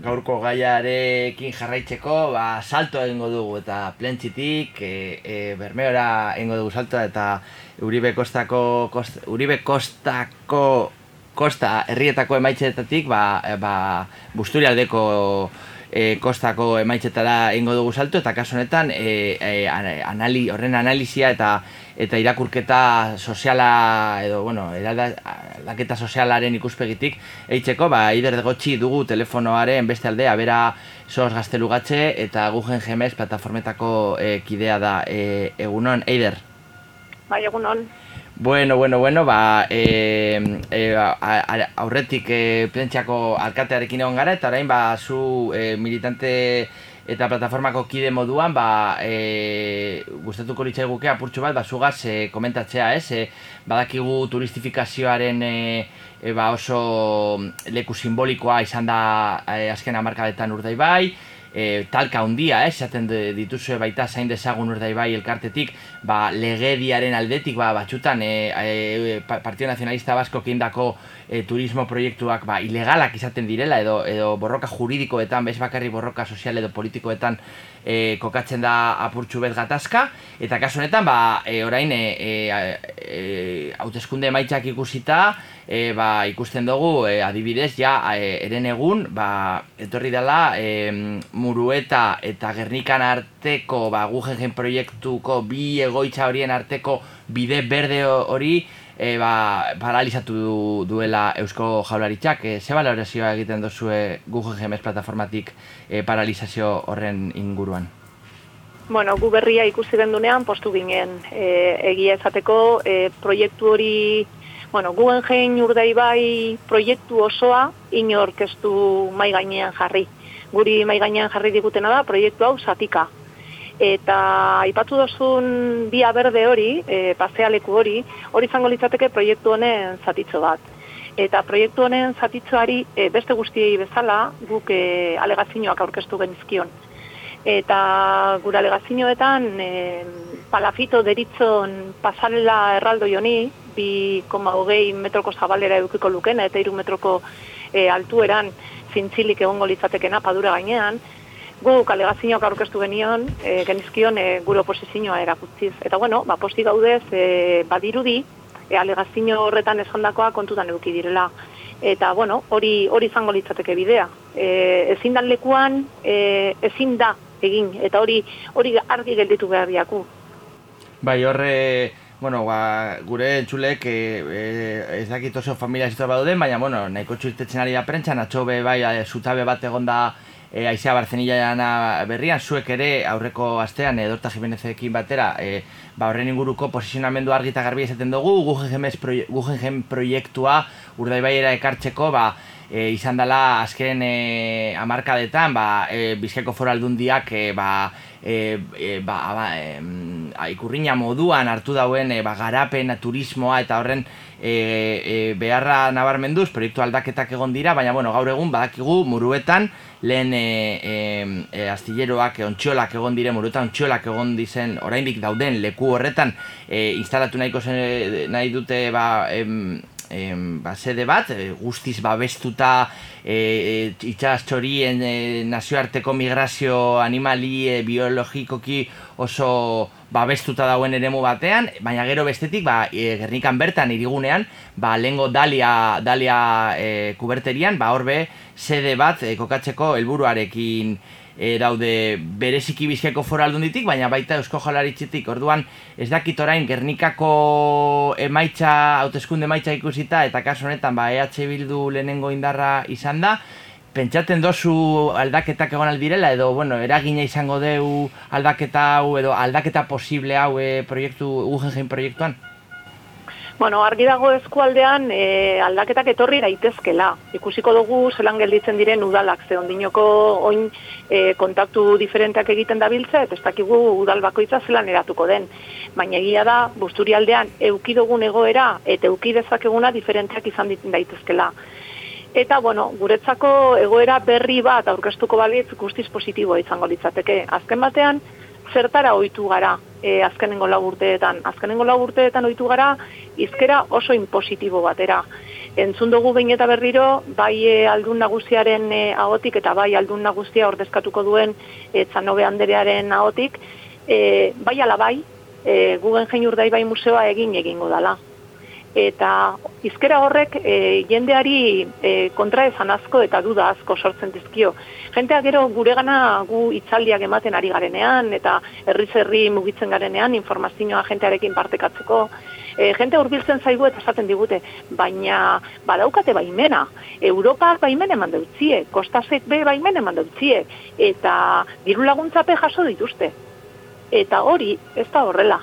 gaurko gaiarekin jarraitzeko ba, salto egingo dugu eta plentzitik e, e, bermeora egingo dugu salto eta Uribe Kostako, kost, Uribe Kostako kosta herrietako emaitzetatik ba, ba, busturialdeko e, kostako emaitzetara ingo dugu salto eta kasu honetan e, e, anali, horren analizia eta eta irakurketa soziala edo bueno, aldaketa sozialaren ikuspegitik eitzeko, ba Ider gotxi dugu telefonoaren beste aldea bera soz gaztelugatxe eta Gugen GMS plataformetako e, kidea da e, egunon Eider. Bai, egunon. Bueno, bueno, bueno, ba, e, e, aurretik e, plentxako alkatearekin egon gara, eta orain, ba, zu e, militante eta plataformako kide moduan, ba, e, gustatuko litzai guke apurtxo bat, ba, zugaz e, komentatzea, ez? E, badakigu turistifikazioaren e, e, ba, oso leku simbolikoa izan da e, azken amarkadetan urdai bai, e, talka handia, eh, esaten dituzue baita zain dezagun urdai bai elkartetik, ba, legediaren aldetik, ba, batxutan, e, e, Partio Nazionalista Basko kindako e, turismo proiektuak ba, ilegalak izaten direla, edo, edo borroka juridikoetan, bez bakarri borroka sozial edo politikoetan e, kokatzen da apurtxu bet gatazka, eta kasu honetan, ba, e, orain, e, e, e, hauteskunde maitzak ikusita, e, ba, ikusten dugu, e, adibidez, ja, e, eren egun, ba, etorri dela, e, murueta eta gernikan arteko, ba, gugen proiektuko bi egoitza horien arteko bide berde hori, e, ba, paralizatu du, duela Eusko Jaularitzak. E, ze balorazioa egiten duzue Google GMS plataformatik e, paralizazio horren inguruan? Bueno, gu berria ikusi gendunean postu ginen e, egia esateko e, proiektu hori Bueno, guen jein urdei bai proiektu osoa inorkestu mai gainean jarri. Guri mai gainean jarri digutena da proiektu hau satika eta aipatu dozun bia berde hori, e, pasealeku hori, hori izango litzateke proiektu honen zatitzo bat. Eta proiektu honen zatitzoari e, beste guztiei bezala guk e, alegazioak aurkeztu genizkion. Eta gure alegazioetan e, palafito deritzon pasarela erraldo joni, bi koma hogei metroko zabalera edukiko lukena eta iru metroko e, altueran zintzilik egongo litzatekena padura gainean, gu kalegazioak aurkeztu genion, e, genizkion e, gure oposizioa erakutziz. Eta bueno, ba, posti gaudez, e, badirudi, e, alegazio horretan esandakoa kontutan eduki direla. Eta bueno, hori hori izango litzateke bidea. E, ezin dan lekuan, e, ezin da egin, eta hori hori argi gelditu behar diaku. Bai, horre, bueno, ba, gure entzulek e, e, ez dakit oso familia zitu baina, bueno, nahiko txuitetzen ari da prentxan, atxobe bai, zutabe bat egonda e, Aizea Barzenila berrian, zuek ere aurreko astean Edorta Jimenezekin batera e, ba, horren inguruko posizionamendu argi eta garbi esaten dugu Guggenheim proiektua urdaibaira ekartzeko ba, e, izan dela azken e, amarkadetan ba, e, Bizkaiko foro aldundiak e, ba, e, ba, ba, e, ikurriña moduan hartu dauen e, ba, garapen, turismoa eta horren e, e, beharra nabarmenduz proiektu aldaketak egon dira, baina bueno, gaur egun badakigu muruetan lehen e, e, astilleroak, ontxolak egon dire, muruta ontxolak egon dizen, oraindik dauden leku horretan e, instalatu nahiko zen, nahi dute ba, em, em, ba, sede bat, guztiz babestuta e, e, itxas txorien e, nazioarteko migrazio animali e, biologikoki oso babestuta dauen eremu batean, baina gero bestetik, ba, e, gernikan bertan, irigunean, ba, lengo dalia, dalia e, kuberterian, ba, horbe, sede bat e, kokatzeko helburuarekin e, daude bereziki foraldun ditik, baina baita eusko jalaritzetik, orduan, ez dakit orain, gernikako emaitza, hauteskunde emaitza ikusita, eta kaso honetan, ba, EH Bildu lehenengo indarra izan da, pentsatzen dozu aldaketak egon aldirela edo bueno, eragina izango deu aldaketa hau edo aldaketa posible hau e, proiektu UGG proiektuan? Bueno, argi dago eskualdean e, aldaketak etorri daitezkela. Ikusiko dugu zelan gelditzen diren udalak, ze ondinoko oin e, kontaktu diferenteak egiten dabiltza, eta ez dakigu udal bakoitza zelan eratuko den. Baina egia da, busturi aldean eukidogun egoera eta eukidezakeguna diferenteak izan daitezkela. Eta, bueno, guretzako egoera berri bat aurkeztuko balitz guztiz positiboa izango litzateke. Azken batean, zertara ohitu gara. e, azkenengo lau urteetan. Azkenengo lau urteetan ohitu gara izkera oso impositibo batera. Entzun dugu behin eta berriro, bai e, aldun nagusiaren e, ahotik eta bai aldun nagusia ordezkatuko duen e, txanobe anderearen ahotik, e, bai ala bai, e, gugen bai museoa egin egingo dala eta izkera horrek e, jendeari e, kontra esan asko eta duda asko sortzen dizkio. Jentea gero gure gana gu itzaldiak ematen ari garenean eta herri herri mugitzen garenean informazioa jentearekin partekatzeko. E, jente hurbiltzen zaigu eta esaten digute, baina badaukate baimena. Europa baimen eman deutzie, kostasek be baimen eman deutzie, eta diru laguntzape jaso dituzte. Eta hori ez da horrela,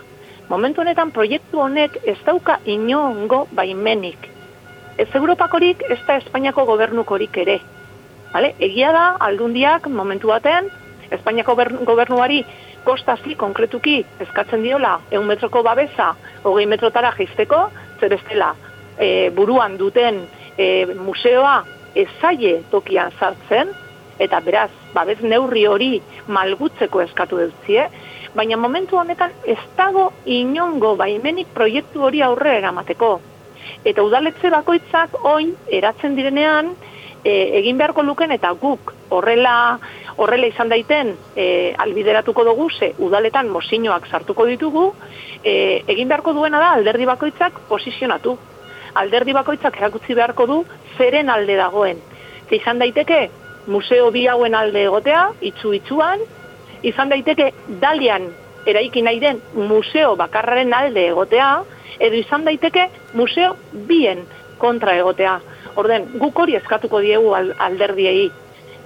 momentu honetan proiektu honek ez dauka inongo baimenik. Ez Europakorik, ez da Espainiako gobernukorik ere. Vale? Egia da, aldundiak momentu batean, Espainiako gobernuari kostazi konkretuki eskatzen diola eun metroko babesa hogei metrotara jisteko, zer bestela e, buruan duten e, museoa ezaie tokian sartzen, eta beraz, babez neurri hori malgutzeko eskatu dutzie, baina momentu honetan ez dago inongo baimenik proiektu hori aurre eramateko. Eta udaletze bakoitzak oin eratzen direnean e, egin beharko luken eta guk horrela horrela izan daiten e, albideratuko dugu ze udaletan mozinoak sartuko ditugu e, egin beharko duena da alderdi bakoitzak posizionatu. Alderdi bakoitzak erakutsi beharko du zeren alde dagoen. Ze izan daiteke museo bi hauen alde egotea, itzu itzuan, izan daiteke dalian eraiki nahi den museo bakarraren alde egotea, edo izan daiteke museo bien kontra egotea. Orden, guk hori eskatuko diegu alderdiei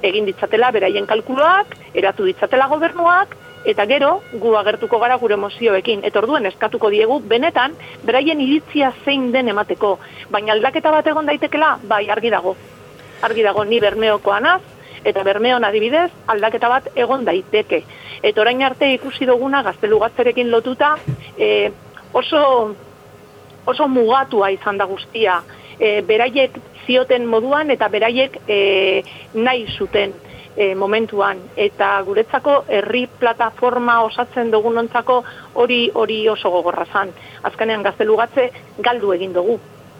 egin ditzatela beraien kalkuloak, eratu ditzatela gobernuak, eta gero gu agertuko gara gure mozioekin. Eta orduen eskatuko diegu, benetan, beraien iritzia zein den emateko. Baina aldaketa bat egon daitekela, bai, argi dago. Argi dago, ni bermeokoan az, eta bermeon adibidez aldaketa bat egon daiteke. Eta orain arte ikusi duguna gaztelugatzerekin lotuta e, oso, oso mugatua izan da guztia. E, beraiek zioten moduan eta beraiek e, nahi zuten e, momentuan. Eta guretzako herri plataforma osatzen dugunontzako hori hori oso gogorra zan. Azkenean gaztelugatze galdu egin dugu.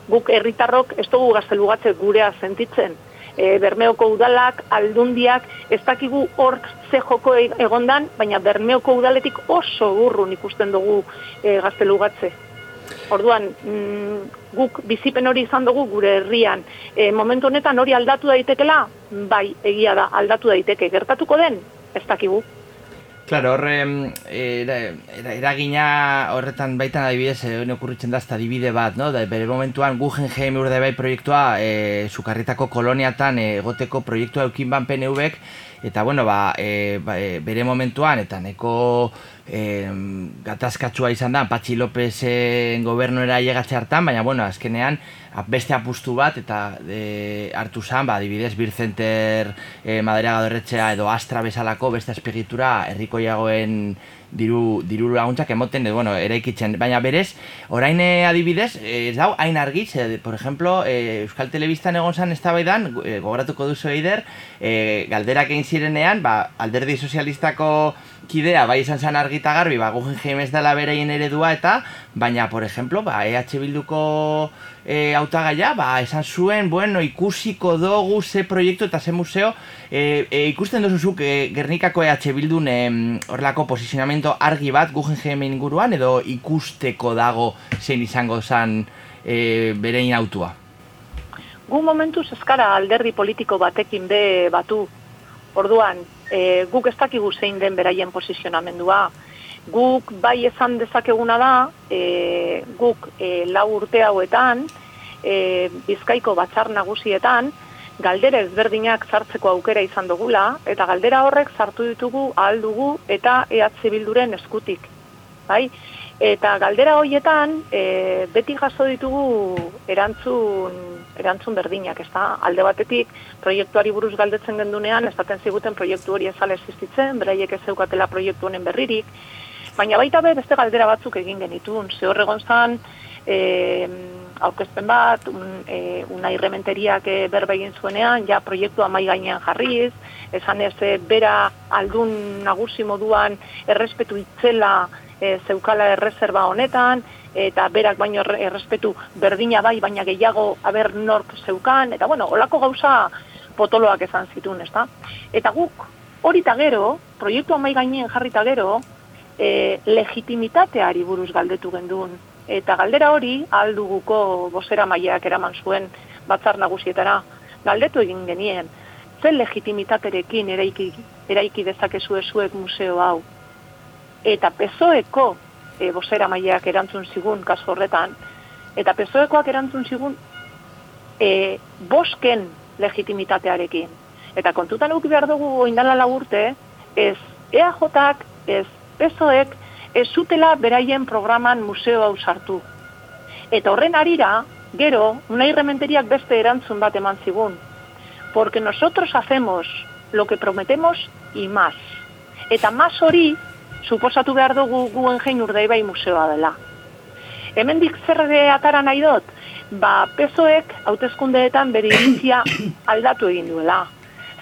Guk herritarrok ez dugu gaztelugatze gurea sentitzen e, Bermeoko udalak, aldundiak, ez dakigu hor ze joko e, egondan, baina Bermeoko udaletik oso urrun ikusten dugu e, gaztelugatze. Orduan, mm, guk bizipen hori izan dugu gure herrian. E, momentu honetan hori aldatu daitekela, bai, egia da, aldatu daiteke. Gertatuko den, ez dakigu. Claro, horre, eragina horretan baitan adibidez, eh, okurritzen da adibide bat, no? Da, bere momentuan Guggenheim urde proiektua, e, sukarritako koloniatan egoteko proiektua eukin ban PNV-ek, eta bueno, ba, e, ba, e, bere momentuan, eta neko e, gatazkatsua izan da, Patxi Lopezen gobernuera llegatze hartan, baina bueno, azkenean, beste apustu bat eta e, hartu zan, ba, adibidez, Bir Center e, Madera Gadorretxea edo Astra bezalako beste aspiritura herrikoiagoen diru, diru laguntzak emoten, edo, bueno, eraikitzen, baina berez, orain eh, adibidez, ez dau, hain argiz, por ejemplo, e, Euskal Telebistan egon zan ez e, gogoratuko duzu eider, e, galderak egin zirenean, ba, alderdi sozialistako kidea, bai izan zen argita garbi, ba, gugen ez dela bereien eredua eta, baina, por ejemplo, ba, EH Bilduko e, autagaia, ba, esan zuen, bueno, ikusiko dugu ze proiektu eta ze museo, e, e, ikusten duzuzuk e, Gernikako EH Bildun horrelako posizionamento argi bat Guggenheim inguruan, edo ikusteko dago zein izango zen e, berein autua? Gu momentu eskara alderdi politiko batekin be batu, orduan, e, guk ez dakigu zein den beraien posizionamendua, Guk bai esan dezakeguna da, e, guk e, lau urte hauetan, e, bizkaiko batzar nagusietan, galdera ezberdinak sartzeko aukera izan dugula, eta galdera horrek sartu ditugu ahal dugu eta EH Bilduren eskutik. Bai? Eta galdera hoietan, e, beti jaso ditugu erantzun, erantzun berdinak, ez alde batetik, proiektuari buruz galdetzen gendunean, ez ziguten proiektu hori ezale existitzen, beraiek ez zeukatela proiektu honen berririk, Baina baita be beste galdera batzuk egin genitun. Ze horregon zan, e, aurkezpen bat, un, e, una irrementeriak e, berba egin zuenean, ja proiektua mai gainean jarriz, esan ez e, bera aldun nagusi moduan errespetu itzela e, zeukala erreserba honetan, eta berak baino erre- errespetu berdina bai, baina gehiago aber nork zeukan, eta bueno, olako gauza potoloak esan zituen, ezta? Eta guk hori gero, proiektu amai gainen jarrita gero, e, legitimitateari buruz galdetu genduen. Eta galdera hori, alduguko bosera maileak eraman zuen batzar nagusietara, galdetu egin genien, zen legitimitaterekin eraiki, eraiki dezakezu zuek museo hau. Eta pezoeko e, bosera maileak erantzun zigun kasu horretan, eta pezoekoak erantzun zigun e, bosken legitimitatearekin. Eta kontutan eduki behar dugu oindala lagurte, ez EAJak, ez PSOEk, ez zutela beraien programan museo hau sartu. Eta horren arira, gero, Unai Rementeriak beste erantzun bat eman zigun. Porque nosotros hacemos lo que prometemos y más. Eta más hori, suposatu behar dugu guen jein urdaibai museoa dela. Hemendik zer atara nahi dut, ba pezoek hautezkundeetan bere iritzia aldatu egin duela.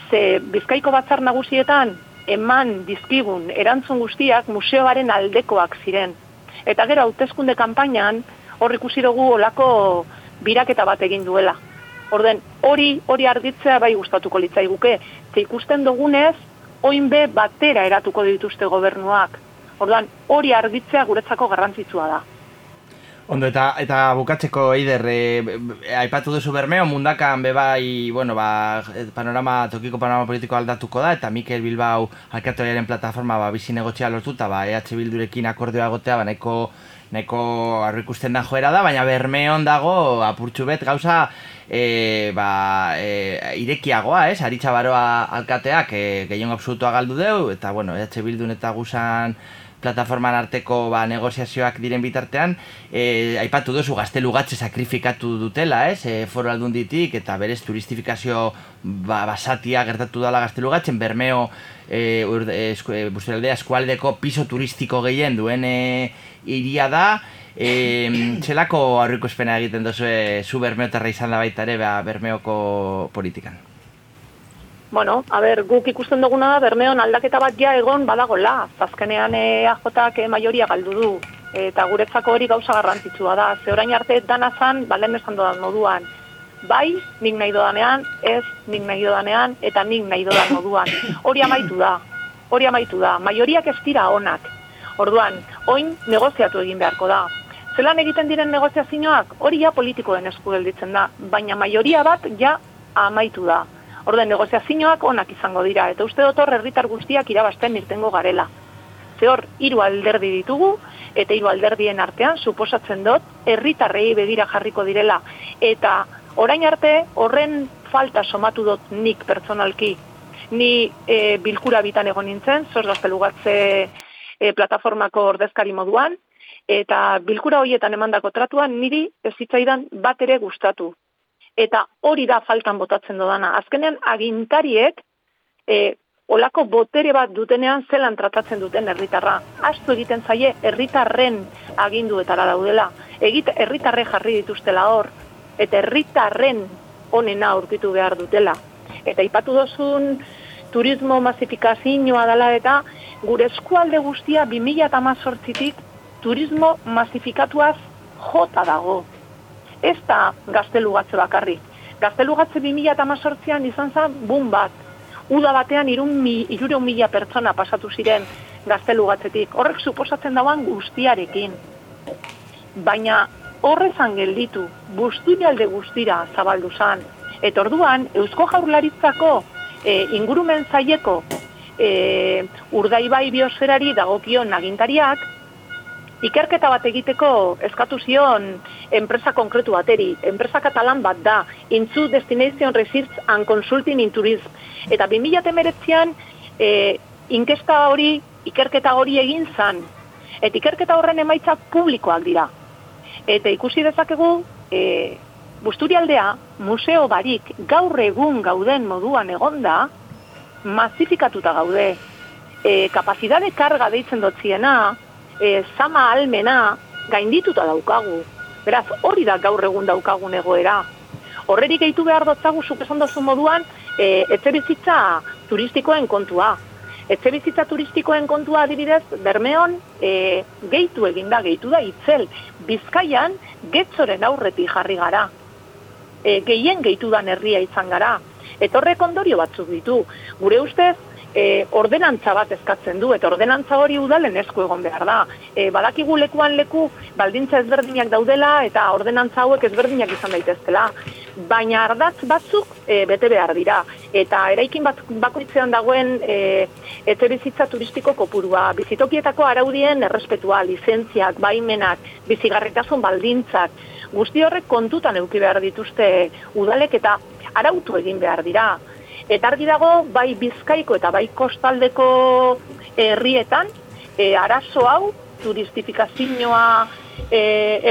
Ze Bizkaiko batzar nagusietan eman dizkigun erantzun guztiak museoaren aldekoak ziren. Eta gero hautezkunde kanpainan hor ikusi dugu olako biraketa bat egin duela. Orden, hori hori argitzea bai gustatuko litzaiguke. Ze ikusten dugunez, oin be batera eratuko dituzte gobernuak. Orduan, hori argitzea guretzako garrantzitsua da. Ondo, eta, eta bukatzeko eider, e, aipatu duzu bermeo, mundakan bebai, bueno, ba, panorama, tokiko panorama politiko aldatuko da, eta Mikel Bilbao alkatoriaren plataforma ba, bizi negotxea lortuta, ba, EH Bildurekin akordioa egotea, ba, nahiko, nahiko arro ikusten da joera da, baina bermeon dago apurtxu bet gauza e, ba, e, irekiagoa, ez? Aritza baroa alkateak e, gehiago absolutua galdu deu, eta bueno, EH Bildun eta gusan plataforman arteko ba, negoziazioak diren bitartean, e, aipatu duzu gaztelugatze sakrifikatu dutela, ez? E, foro aldunditik eta berez turistifikazio ba, basatia gertatu dela gaztelugatzen, bermeo e, esku, e, eskualdeko piso turistiko gehien duen e, iria da, e, txelako aurriko espena egiten duzu e, zu bermeotarra izan da baita ere ba, bermeoko politikan. Bueno, a ber, guk ikusten duguna da, Bermeon aldaketa bat ja egon badagola. Azkenean e, majoria galdu du. Eta guretzako hori gauza garrantzitsua da. Ze orain arte dana zan, balen esan dodan moduan. Bai, nik nahi dodanean, ez, nik nahi dodanean, eta nik nahi dodan moduan. Hori amaitu da. Hori amaitu da. Maioriak ez dira onak. Orduan, oin negoziatu egin beharko da. Zelan egiten diren negoziazioak, hori ja politikoen esku gelditzen da. Baina maioria bat ja amaitu da. Orden negoziazioak onak izango dira, eta uste dut hor herritar guztiak irabazten irtengo garela. Ze hor, hiru alderdi ditugu, eta hiru alderdien artean, suposatzen dut, herritarrei begira jarriko direla. Eta orain arte, horren falta somatu dut nik pertsonalki. Ni e, bilkura bitan egon nintzen, zoz gaztelugatze e, plataformako ordezkari moduan, eta bilkura horietan emandako tratuan niri ez zitzaidan bat ere gustatu eta hori da faltan botatzen dodana. Azkenean agintariek e, olako botere bat dutenean zelan tratatzen duten herritarra. Astu egiten zaie herritarren aginduetara daudela. Egite herritarre jarri dituztela hor eta herritarren onena aurkitu behar dutela. Eta ipatu dozun turismo masifikazioa dela eta gure eskualde guztia 2018tik turismo masifikatuaz jota dago ez da gaztelugatze bakarrik. Gaztelugatze 2018an izan zen bun bat. Uda batean irun mi, irureun mila pertsona pasatu ziren gaztelugatzetik. Horrek suposatzen dauan guztiarekin. Baina horrezan gelditu, guztialde guztira zabaldu zan. Eta orduan, Eusko Jaurlaritzako e, ingurumen zaieko e, urdaibai biosferari dagokion agintariak, ikerketa bat egiteko eskatu zion enpresa konkretu bateri. Enpresa katalan bat da, Intzu Destination Research and Consulting in Tourism. Eta 2008an e, inkesta hori, ikerketa hori egin zan. Eta ikerketa horren emaitza publikoak dira. Eta ikusi dezakegu, e, Busturialdea, museo barik gaur egun gauden moduan egonda, masifikatuta gaude. E, kapazidade karga deitzen dotziena, e, sama almena gaindituta daukagu. Beraz, hori da gaur egun daukagun egoera. Horrerik gehitu behar dotzagu zuk esan dozu moduan, e, etxe bizitza turistikoen kontua. Etxe bizitza turistikoen kontua adibidez, Bermeon e, gehitu egin da, gehitu da itzel. Bizkaian, getzoren aurreti jarri gara. E, gehien gehitu da herria izan gara. Eta horrek ondorio batzuk ditu. Gure ustez, e, ordenantza bat eskatzen du, eta ordenantza hori udalen esku egon behar da. E, badakigu lekuan leku, baldintza ezberdinak daudela, eta ordenantza hauek ezberdinak izan daitezkela. Baina ardatz batzuk e, bete behar dira. Eta eraikin bat bakoitzean dagoen e, etxe bizitza turistiko kopurua, bizitokietako araudien errespetua, lizentziak, baimenak, bizigarritasun baldintzak, guzti horrek kontutan euki behar dituzte udalek eta arautu egin behar dira. Eta argi dago, bai bizkaiko eta bai kostaldeko herrietan, e, arazo hau, turistifikazioa e,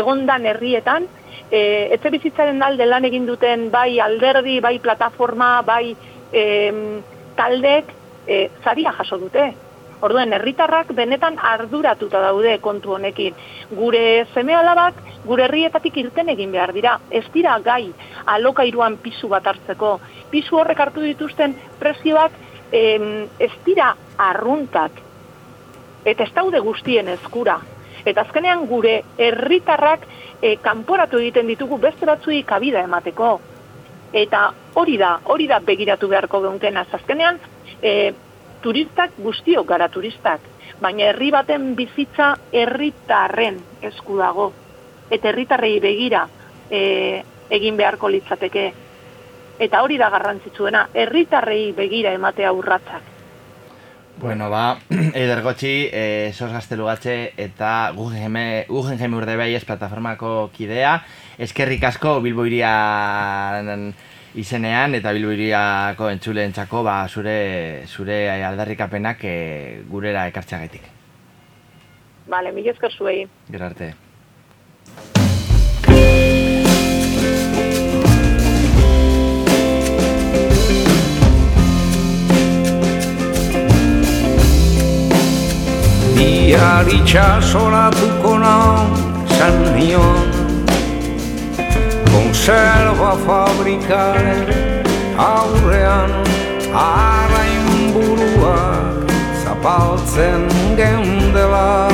egondan herrietan, e, etxe bizitzaren alde lan egin duten bai alderdi, bai plataforma, bai e, taldek, e, zaria jaso dute. Orduen, herritarrak benetan arduratuta daude kontu honekin. Gure seme alabak, gure herrietatik irten egin behar dira. Ez dira gai alokairuan pisu bat hartzeko. Pisu horrek hartu dituzten prezioak em, ez dira arruntak. Eta ez daude guztien eskura. Eta azkenean gure herritarrak e, kanporatu egiten ditugu beste batzuei kabida emateko. Eta hori da, hori da begiratu beharko geunkena. Azkenean, e, turistak guztiok gara turistak, baina herri baten bizitza herritarren esku dago. Eta herritarrei begira e, egin beharko litzateke. Eta hori da garrantzitsuena, herritarrei begira ematea urratzak. Bueno, ba, Eider Gotxi, eh, sos gaztelugatxe eta Guggenheim urde behi ez plataformako kidea. Eskerrik asko Bilboirian izenean eta bilbiriako entzuleen txako ba, zure, zure aldarrikapenak e, gurera ekartxagetik. Bale, mila esker zuei. Gerarte. Bihar itxasoratuko nau, zan nion, Konserva fabrikaren aurrean Arrain buruak zapaltzen geundela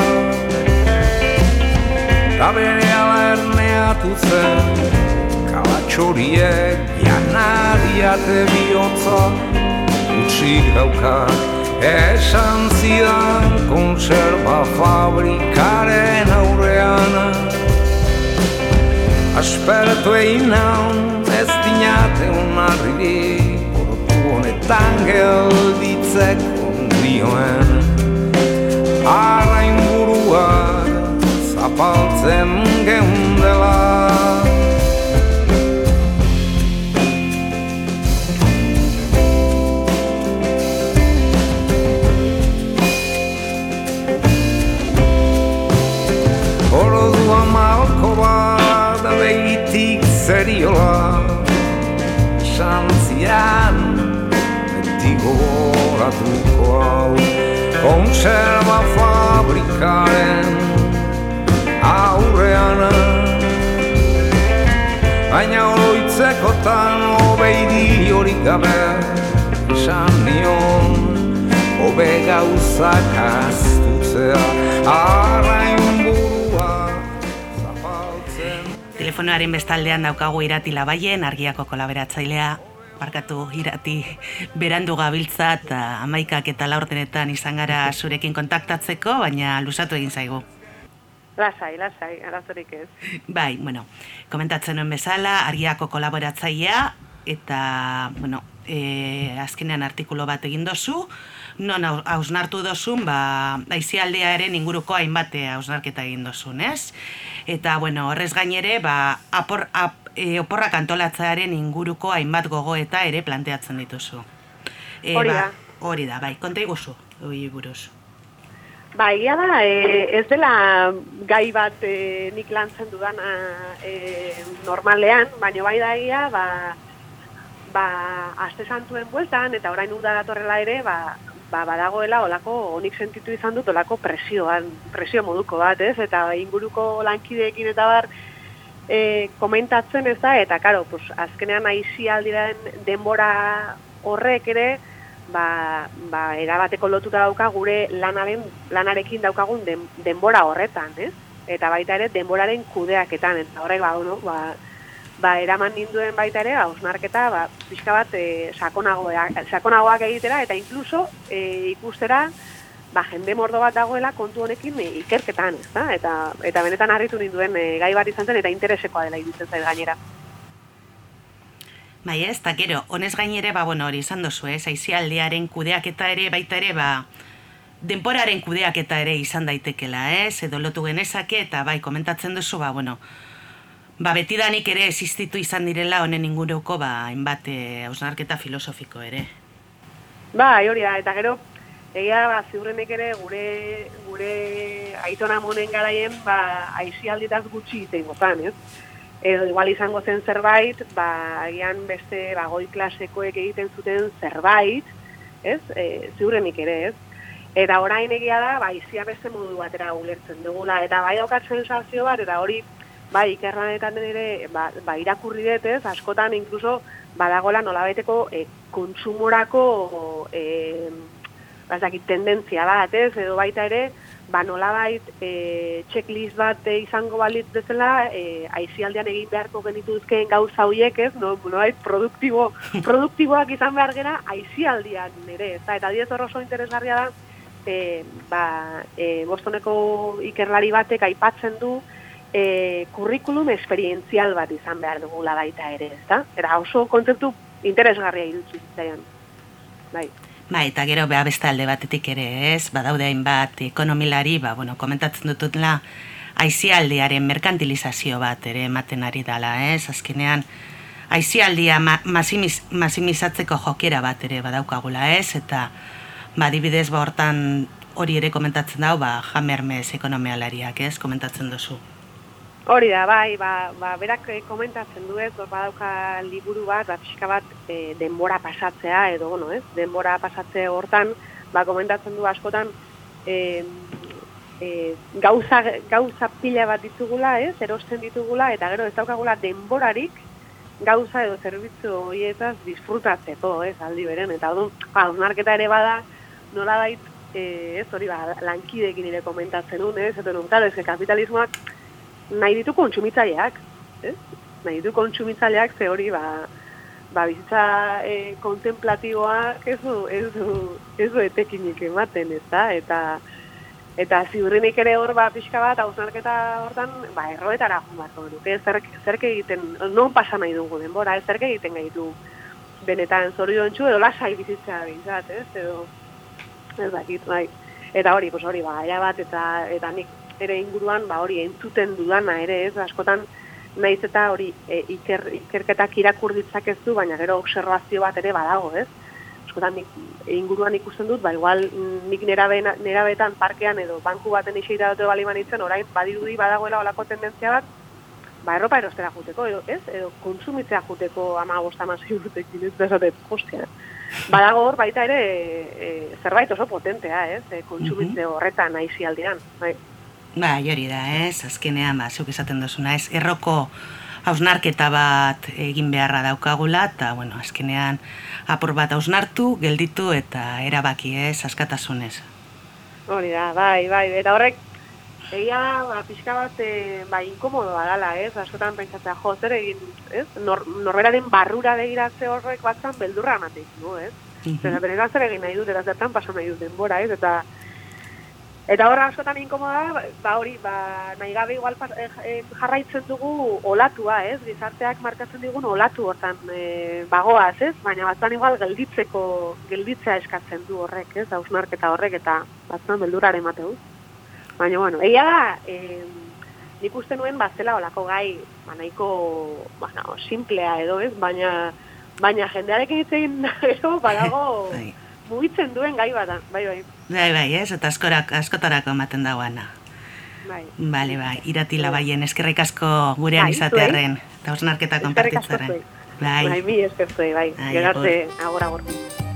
Ta bere ala erneatu zen Kalatxoriek janariate bihotza Utsik daukak esan zidan Konserva fabrikaren aurrean Aspertu egin naun ez dinate unarri Portu honetan gelditzeko dioen Arrain burua zapaltzen geundela gogoratuko hau Konserva fabrikaren aurrean Baina oroitzekotan obeidi horik gabe Esan nion obe gauzak astutzea Arrain telefonoaren bestaldean daukagu irati labaien, argiako kolaboratzailea, barkatu irati berandu gabiltza eta amaikak eta laurtenetan izan gara zurekin kontaktatzeko, baina lusatu egin zaigu. Lasai, lasai, arazorik ez. Bai, bueno, komentatzen nuen bezala, argiako kolaboratzailea, eta, bueno, e, azkenean artikulo bat egin dozu, non hausnartu dozun, ba, aizialdearen inguruko hainbat hausnarketa egin dozun, ez? Eta, bueno, horrez gainere, ba, apor, ap, e, oporrak antolatzearen inguruko hainbat gogo eta ere planteatzen dituzu. E, hori ba, da. hori da, bai, konta iguzu, hori buruz. Ba, egia da, e, ez dela gai bat e, nik lantzen dudana e, normalean, baina bai da egia, ba, ba, aste santuen bueltan, eta orain uda datorrela ere, ba, ba, badagoela olako onik sentitu izan dut olako presioan, presio moduko bat, ez? Eta inguruko lankideekin eta bar e, komentatzen ez da, eta karo, pues, azkenean aizi aldiren denbora horrek ere, ba, ba erabateko lotuta dauka gure lanaren lanarekin daukagun den, denbora horretan, ez? Eta baita ere denboraren kudeaketan eta horrek ba, no, ba, ba eraman ninduen baita ere hausnarketa ba pixka bat e, sakonagoak sakonagoak egitera eta incluso e, ikustera ba jende mordo bat dagoela kontu honekin e, ikerketan, ezta? Eta eta benetan harritu ninduen e, gai bat izan zen eta interesekoa dela iruditzen zait gainera. Bai, ez, eta gero, honez gainere, ba, bueno, hori izan dozu, ez, aizialdiaren kudeaketa ere, baita ere, ba, denporaren kudeaketa ere izan daitekela, ez, edo lotu genezake, eta bai, komentatzen duzu, ba, bueno, ba, betidanik ere existitu izan direla honen inguruko, ba, hainbat, eh, hausnarketa filosofiko ere. Ba, hori da, eta gero, egia, ba, ziurrenek ere, gure, gure aitona monen garaien, ba, aizialditaz gutxi iten gozan, ez? edo igual izango zen zerbait, ba, agian beste ba, goi klasekoek egiten zuten zerbait, ez? E, ziurrenik ere, ez? Eta orain egia da, ba, izia beste modu batera ulertzen dugula, eta bai daukat sensazio bat, eta hori, bai, ikerranetan ere, ba, ba irakurri dut, ez? Askotan, inkluso, badagola nolabeteko e, kontsumorako e, bazakit, tendentzia bat, ez? Edo baita ere, ba nolabait e, checklist bat e, izango balitz bezala e, aizialdean egin beharko genituzkeen gauza horiek ez no nolabait produktibo produktiboak izan behar gera aizialdean ere ez eta diez oso interesgarria da e, ba, e, bostoneko ikerlari batek aipatzen du e, kurrikulum esperientzial bat izan behar dugula baita ere ez da? era oso kontzeptu interesgarria irutzen bai Ba, eta gero beha beste alde batetik ere, ez? Badaude hainbat ekonomilari, ba, bueno, komentatzen dututela, aizialdiaren merkantilizazio bat ere ematen ari dala, ez? Azkenean, aizialdia ma, masimiz, masimizatzeko jokera bat ere badaukagula, ez? Eta, ba, dibidez, ba, hortan hori ere komentatzen dau, ba, jamermez ekonomialariak, ez? Komentatzen duzu. Hori da, bai, ba, ba, berak eh, komentatzen du ez, badauka liburu bat, ba, pixka bat e, denbora pasatzea, edo, bueno, ez, denbora pasatze hortan, ba, komentatzen du askotan, e, e, gauza, gauza pila bat ditugula, ez, erosten ditugula, eta gero ez daukagula denborarik, gauza edo zerbitzu horietaz disfrutatzeko, ez, aldi beren, eta odun, ba, ere bada, nola dait, e, ez, hori, ba, lankidekin ere komentatzen un, ez, eta nun, ez, kapitalismoak, nahi ditu kontsumitzaileak, ez? Nahi ditu kontsumitzaileak ze hori ba ba bizitza e, kontemplatiboak ez du ez du ez du etekinik ematen, ezta? Eta eta ziurrenik ere hor ba pixka bat hausnarketa hortan ba erroetara joan beharko nuke zer zer egiten non pasa nahi dugu denbora, ez zer egiten gaitu benetan zoriontsu edo lasai bizitza bintzat, ez? Edo ez dakit, bai. Eta hori, pues hori, ba, bat, eta, eta nik ere inguruan ba hori entzuten dudana ere ez askotan naiz eta hori e, iker, ikerketak irakur ditzakezu baina gero observazio bat ere badago ez askotan nik, inguruan ikusten dut ba igual nik nerabetan parkean edo banku baten iseita dute bali manitzen orain badirudi badagoela olako tendentzia bat ba erropa erostera juteko edo ez edo kontsumitzea juteko ama bostama urtekin ez desate hostia Badago hor baita ere e, zerbait oso potentea, ez? E, kontsumitze horretan aizialdean. Bai. Ba, jori da, ez, azkenean, ba, zuk esaten duzuna, ez, erroko hausnarketa bat egin beharra daukagula, eta, bueno, azkenean, apur bat hausnartu, gelditu, eta erabaki, ez, askatasunez. Hori da, bai, bai, eta horrek, egia, ba, pixka bat, e, ba, inkomodoa dala, ez, askotan pentsatzea, jo, zer egin, ez, Nor, norberaren barrura begiratze horrek batzan, beldurra emateik, no, ez? Mm -hmm. zer egin nahi dut, eta zertan pasa nahi dut denbora, ez, eta, Eta horra askotan inkomoda, ba hori, ba, nahi gabe igual eh, eh, jarraitzen dugu olatua, ez? Gizarteak markatzen digun olatu hortan e, bagoaz, ez? Baina batzuan igual gelditzeko, gelditzea eskatzen du horrek, ez? Hausnarketa horrek eta batzuan beldurare emateu. Baina, bueno, egia da, e, nik uste nuen bazela olako gai, ba, nahiko, bueno, simplea edo, ez? Baina, baina jendearekin itzen gero, badago, bai. mugitzen duen gai bada, bai, bai. Bai, bai, ez, eta askorak, askotarako ematen dagoena. Bai. Bale, bai, iratila bai. baien, eskerrik asko gurean bai, izatearen, eta osnarketa konpartitzaren. Bai, bai, mi eskertzei, bai, bai gerarte, agor, agor.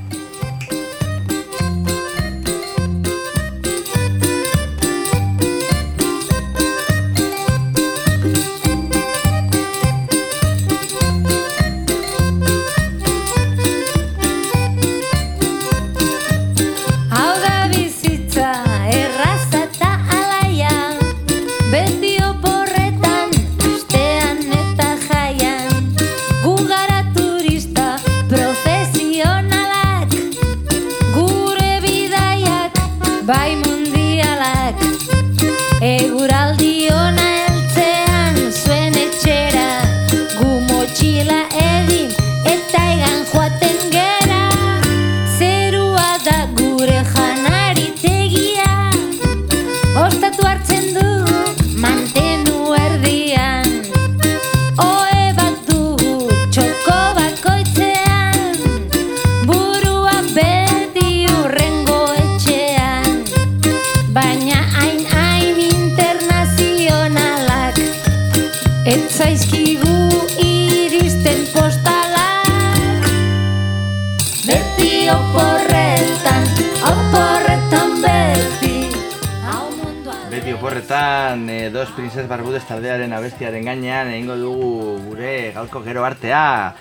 Oporretan, e, dos princes barbudez taldearen abestiaren gainean egingo dugu gure gaurko gero artea.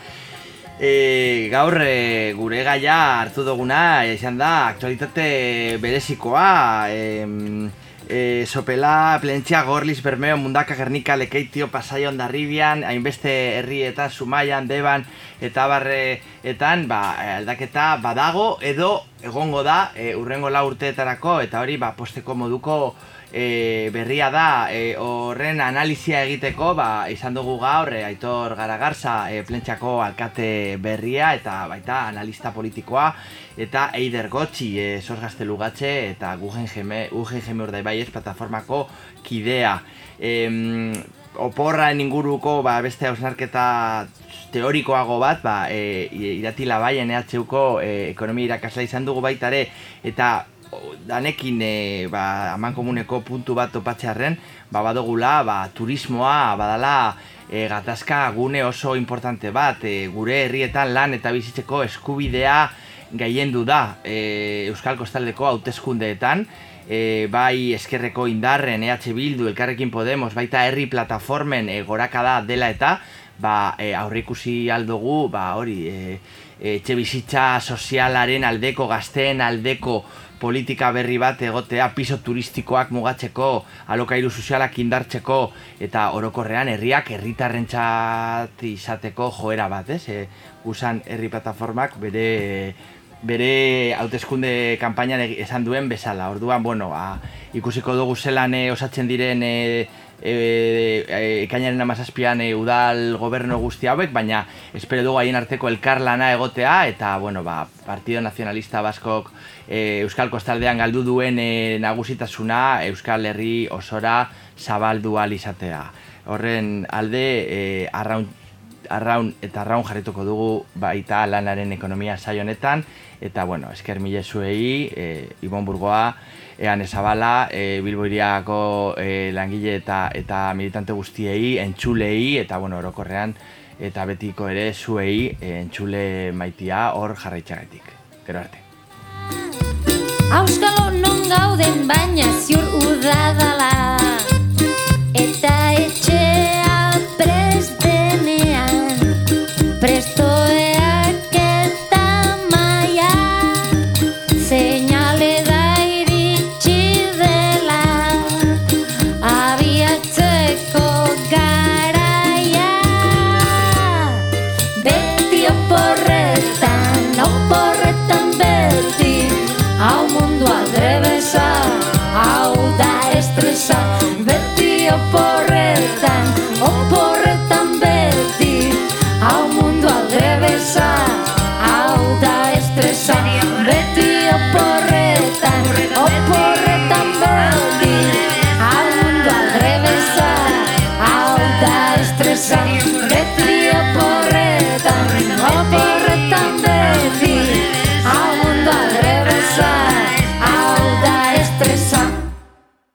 E, gaur e, gure gaia hartu duguna izan da aktualitate berezikoa. E, e, sopela, plentzia, gorliz, bermeo, mundaka, gernika, lekeitio, pasaio, ondarribian, hainbeste herrietan, sumaian, deban, eta barreetan, ba, aldaketa badago, edo egongo da, e, urrengo la urteetarako, eta hori, ba, posteko moduko e, berria da e, horren analizia egiteko ba, izan dugu gaur e, Aitor Garagarza e, plentxako alkate berria eta baita analista politikoa eta Eider Gotxi e, Sorgazte Lugatxe eta Gugen Geme, Urdai Baiez plataformako kidea. E, oporraen inguruko ba, beste hausnarketa teorikoago bat, ba, e, iratila baien EHUko e, ekonomia irakasla izan dugu baitare, eta danekin e, ba, aman komuneko puntu bat topatzearen, ba, badogula ba, turismoa badala e, gatazka gune oso importante bat, e, gure herrietan lan eta bizitzeko eskubidea gaiendu da e, Euskal Kostaldeko hauteskundeetan, e, bai eskerreko indarren EH Bildu, Elkarrekin Podemos, baita herri plataformen e, gorakada dela eta, ba, e, aurrikusi aldugu, ba, hori, e, etxe bizitza sozialaren aldeko, gazteen aldeko, politika berri bat egotea piso turistikoak mugatzeko, alokairu sozialak indartzeko eta orokorrean herriak herritarrentzat izateko joera bat, ez? E, usan herri plataformak bere bere hauteskunde kanpainan esan duen bezala. Orduan, bueno, a, ikusiko dugu zelan e, osatzen diren e, e, e, ekainaren amazazpian e, udal gobernu guzti hauek, baina espero dugu haien arteko elkarlana egotea, eta, bueno, ba, Partido Nacionalista Baskok e, Euskal Kostaldean galdu duen e, nagusitasuna Euskal Herri osora zabaldu izatea. Horren alde, e, arraun, arraun eta arraun jarrituko dugu baita lanaren ekonomia saionetan, eta, bueno, esker mile zuei, e, Ibon Burgoa, ean ezabala, e, Bilboiriako e, langile eta eta militante guztiei, entxulei, eta bueno, orokorrean, eta betiko ere zuei e, entxule maitia hor jarraitxagatik. Gero arte. Auskalo non gauden baina ziur udadala